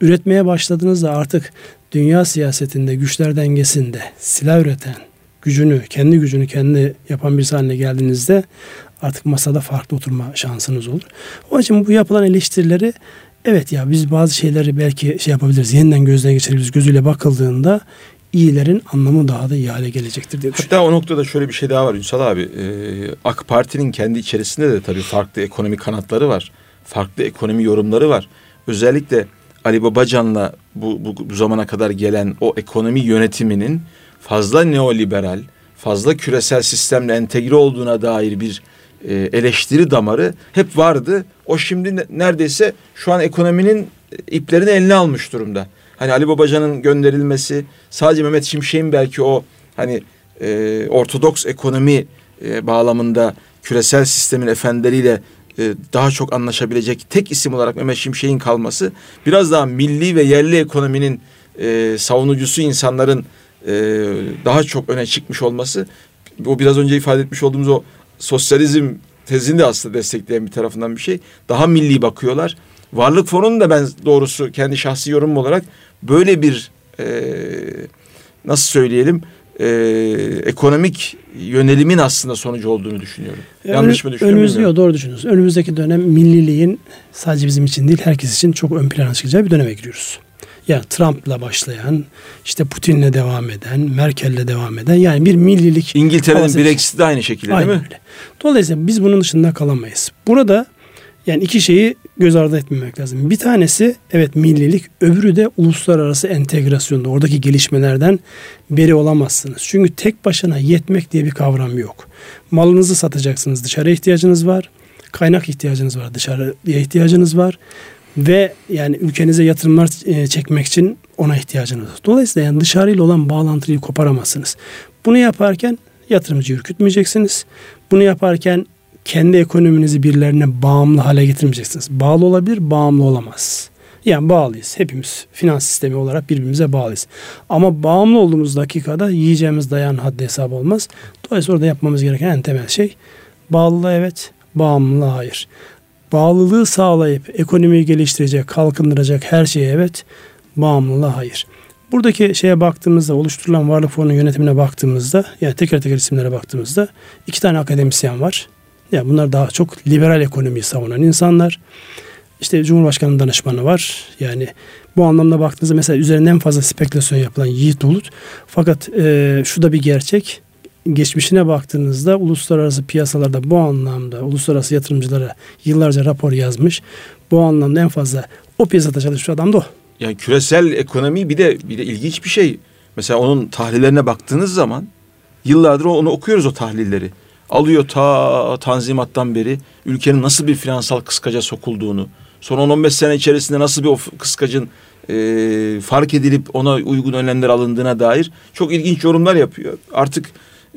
B: Üretmeye başladığınızda artık dünya siyasetinde, güçler dengesinde silah üreten, gücünü, kendi gücünü kendi yapan bir haline geldiğinizde artık masada farklı oturma şansınız olur. O için bu yapılan eleştirileri evet ya biz bazı şeyleri belki şey yapabiliriz, yeniden gözden geçirebiliriz gözüyle bakıldığında iyilerin anlamı daha da iyi hale gelecektir diye.
A: Hatta o noktada şöyle bir şey daha var Ünsal abi. Ee, AK Parti'nin kendi içerisinde de tabii farklı ekonomi kanatları var. Farklı ekonomi yorumları var. Özellikle Ali Babacan'la bu, bu, bu zamana kadar gelen o ekonomi yönetiminin fazla neoliberal, fazla küresel sistemle entegre olduğuna dair bir e, eleştiri damarı hep vardı. O şimdi neredeyse şu an ekonominin iplerini eline almış durumda. Hani Ali Babacan'ın gönderilmesi sadece Mehmet Şimşek'in belki o hani e, ortodoks ekonomi e, bağlamında küresel sistemin efendileriyle e, daha çok anlaşabilecek tek isim olarak Mehmet Şimşek'in kalması biraz daha milli ve yerli ekonominin e, savunucusu insanların e, daha çok öne çıkmış olması o biraz önce ifade etmiş olduğumuz o sosyalizm tezini de aslında destekleyen bir tarafından bir şey. Daha milli bakıyorlar. Varlık fonunun da ben doğrusu kendi şahsi yorumum olarak böyle bir e, nasıl söyleyelim e, ekonomik yönelimin aslında sonucu olduğunu düşünüyorum. Yani Yanlış mı düşünüyorum?
B: Önümüzde yok, doğru düşünüyorsunuz. Önümüzdeki dönem milliliğin sadece bizim için değil herkes için çok ön plana çıkacağı bir döneme giriyoruz. Yani Trump'la başlayan, işte Putin'le devam eden, Merkel'le devam eden yani bir millilik.
A: İngiltere'nin Brexit de aynı şekilde
B: aynı
A: değil mi?
B: Öyle. Dolayısıyla biz bunun dışında kalamayız. Burada yani iki şeyi göz ardı etmemek lazım. Bir tanesi evet millilik, öbürü de uluslararası entegrasyonda. Oradaki gelişmelerden beri olamazsınız. Çünkü tek başına yetmek diye bir kavram yok. Malınızı satacaksınız, dışarı ihtiyacınız var. Kaynak ihtiyacınız var, dışarıya ihtiyacınız var. Ve yani ülkenize yatırımlar e, çekmek için ona ihtiyacınız var. Dolayısıyla yani dışarıyla olan bağlantıyı koparamazsınız. Bunu yaparken yatırımcı ürkütmeyeceksiniz. Bunu yaparken kendi ekonominizi birilerine bağımlı hale getirmeyeceksiniz. Bağlı olabilir, bağımlı olamaz. Yani bağlıyız. Hepimiz finans sistemi olarak birbirimize bağlıyız. Ama bağımlı olduğumuz dakikada yiyeceğimiz dayan haddi hesap olmaz. Dolayısıyla orada yapmamız gereken en temel şey bağlılığa evet, bağımlılığa hayır. Bağlılığı sağlayıp ekonomiyi geliştirecek, kalkındıracak her şeye evet, bağımlılığa hayır. Buradaki şeye baktığımızda oluşturulan varlık fonunun yönetimine baktığımızda yani teker teker isimlere baktığımızda iki tane akademisyen var. Yani bunlar daha çok liberal ekonomiyi savunan insanlar. İşte Cumhurbaşkanı danışmanı var. Yani bu anlamda baktığınızda mesela üzerinden fazla spekülasyon yapılan Yiğit Bulut. Fakat e, şu da bir gerçek. Geçmişine baktığınızda uluslararası piyasalarda bu anlamda uluslararası yatırımcılara yıllarca rapor yazmış. Bu anlamda en fazla o piyasada çalışmış adam da o.
A: Yani küresel ekonomi bir de bir de ilginç bir şey. Mesela onun tahlillerine baktığınız zaman yıllardır onu okuyoruz o tahlilleri. Alıyor ta Tanzimat'tan beri ülkenin nasıl bir finansal kıskaca sokulduğunu, son 10-15 sene içerisinde nasıl bir o kıskacın e, fark edilip ona uygun önlemler alındığına dair çok ilginç yorumlar yapıyor. Artık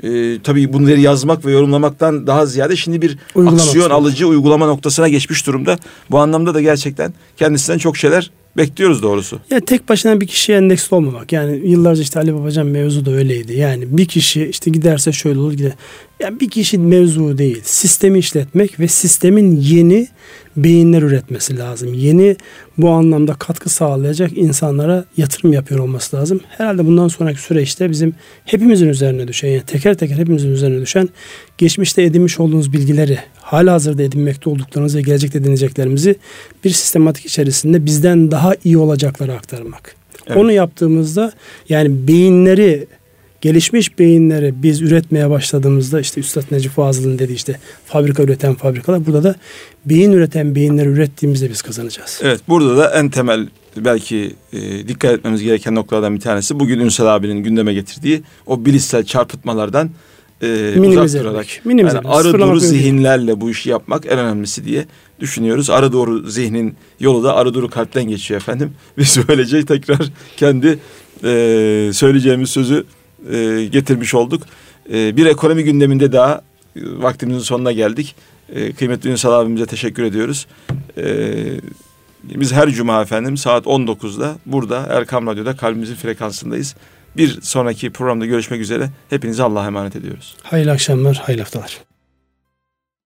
A: e, tabii bunları yazmak ve yorumlamaktan daha ziyade şimdi bir Uygulamak aksiyon alıcı uygulama noktasına geçmiş durumda. Bu anlamda da gerçekten kendisinden çok şeyler bekliyoruz doğrusu.
B: Ya tek başına bir kişiye endeksli olmamak. Yani yıllarca işte Ali Babacan mevzu da öyleydi. Yani bir kişi işte giderse şöyle olur gider. Yani bir kişi mevzu değil. Sistemi işletmek ve sistemin yeni beyinler üretmesi lazım. Yeni bu anlamda katkı sağlayacak insanlara yatırım yapıyor olması lazım. Herhalde bundan sonraki süreçte bizim hepimizin üzerine düşen yani teker teker hepimizin üzerine düşen geçmişte edinmiş olduğunuz bilgileri hala hazırda edinmekte olduklarınız ve gelecekte edineceklerimizi bir sistematik içerisinde bizden daha iyi olacakları aktarmak. Evet. Onu yaptığımızda yani beyinleri gelişmiş beyinleri biz üretmeye başladığımızda işte Üstad Necip Fazıl'ın dediği işte fabrika üreten fabrikalar burada da beyin üreten beyinleri ürettiğimizde biz kazanacağız.
A: Evet burada da en temel belki e, dikkat etmemiz gereken noktalardan bir tanesi bugün Ünsal abinin gündeme getirdiği o bilişsel çarpıtmalardan e, uzak durarak minimize yani arı duru zihinlerle bu işi yapmak en önemlisi diye düşünüyoruz. Arı doğru zihnin yolu da arı duru kalpten geçiyor efendim. Biz böylece tekrar kendi e, söyleyeceğimiz sözü e, getirmiş olduk. E, bir ekonomi gündeminde daha e, vaktimizin sonuna geldik. E, kıymetli Ünsal abimize teşekkür ediyoruz. E, biz her cuma efendim saat 19'da burada Erkam Radyo'da kalbimizin frekansındayız. Bir sonraki programda görüşmek üzere. Hepinize Allah'a emanet ediyoruz.
B: Hayırlı akşamlar, hayırlı haftalar.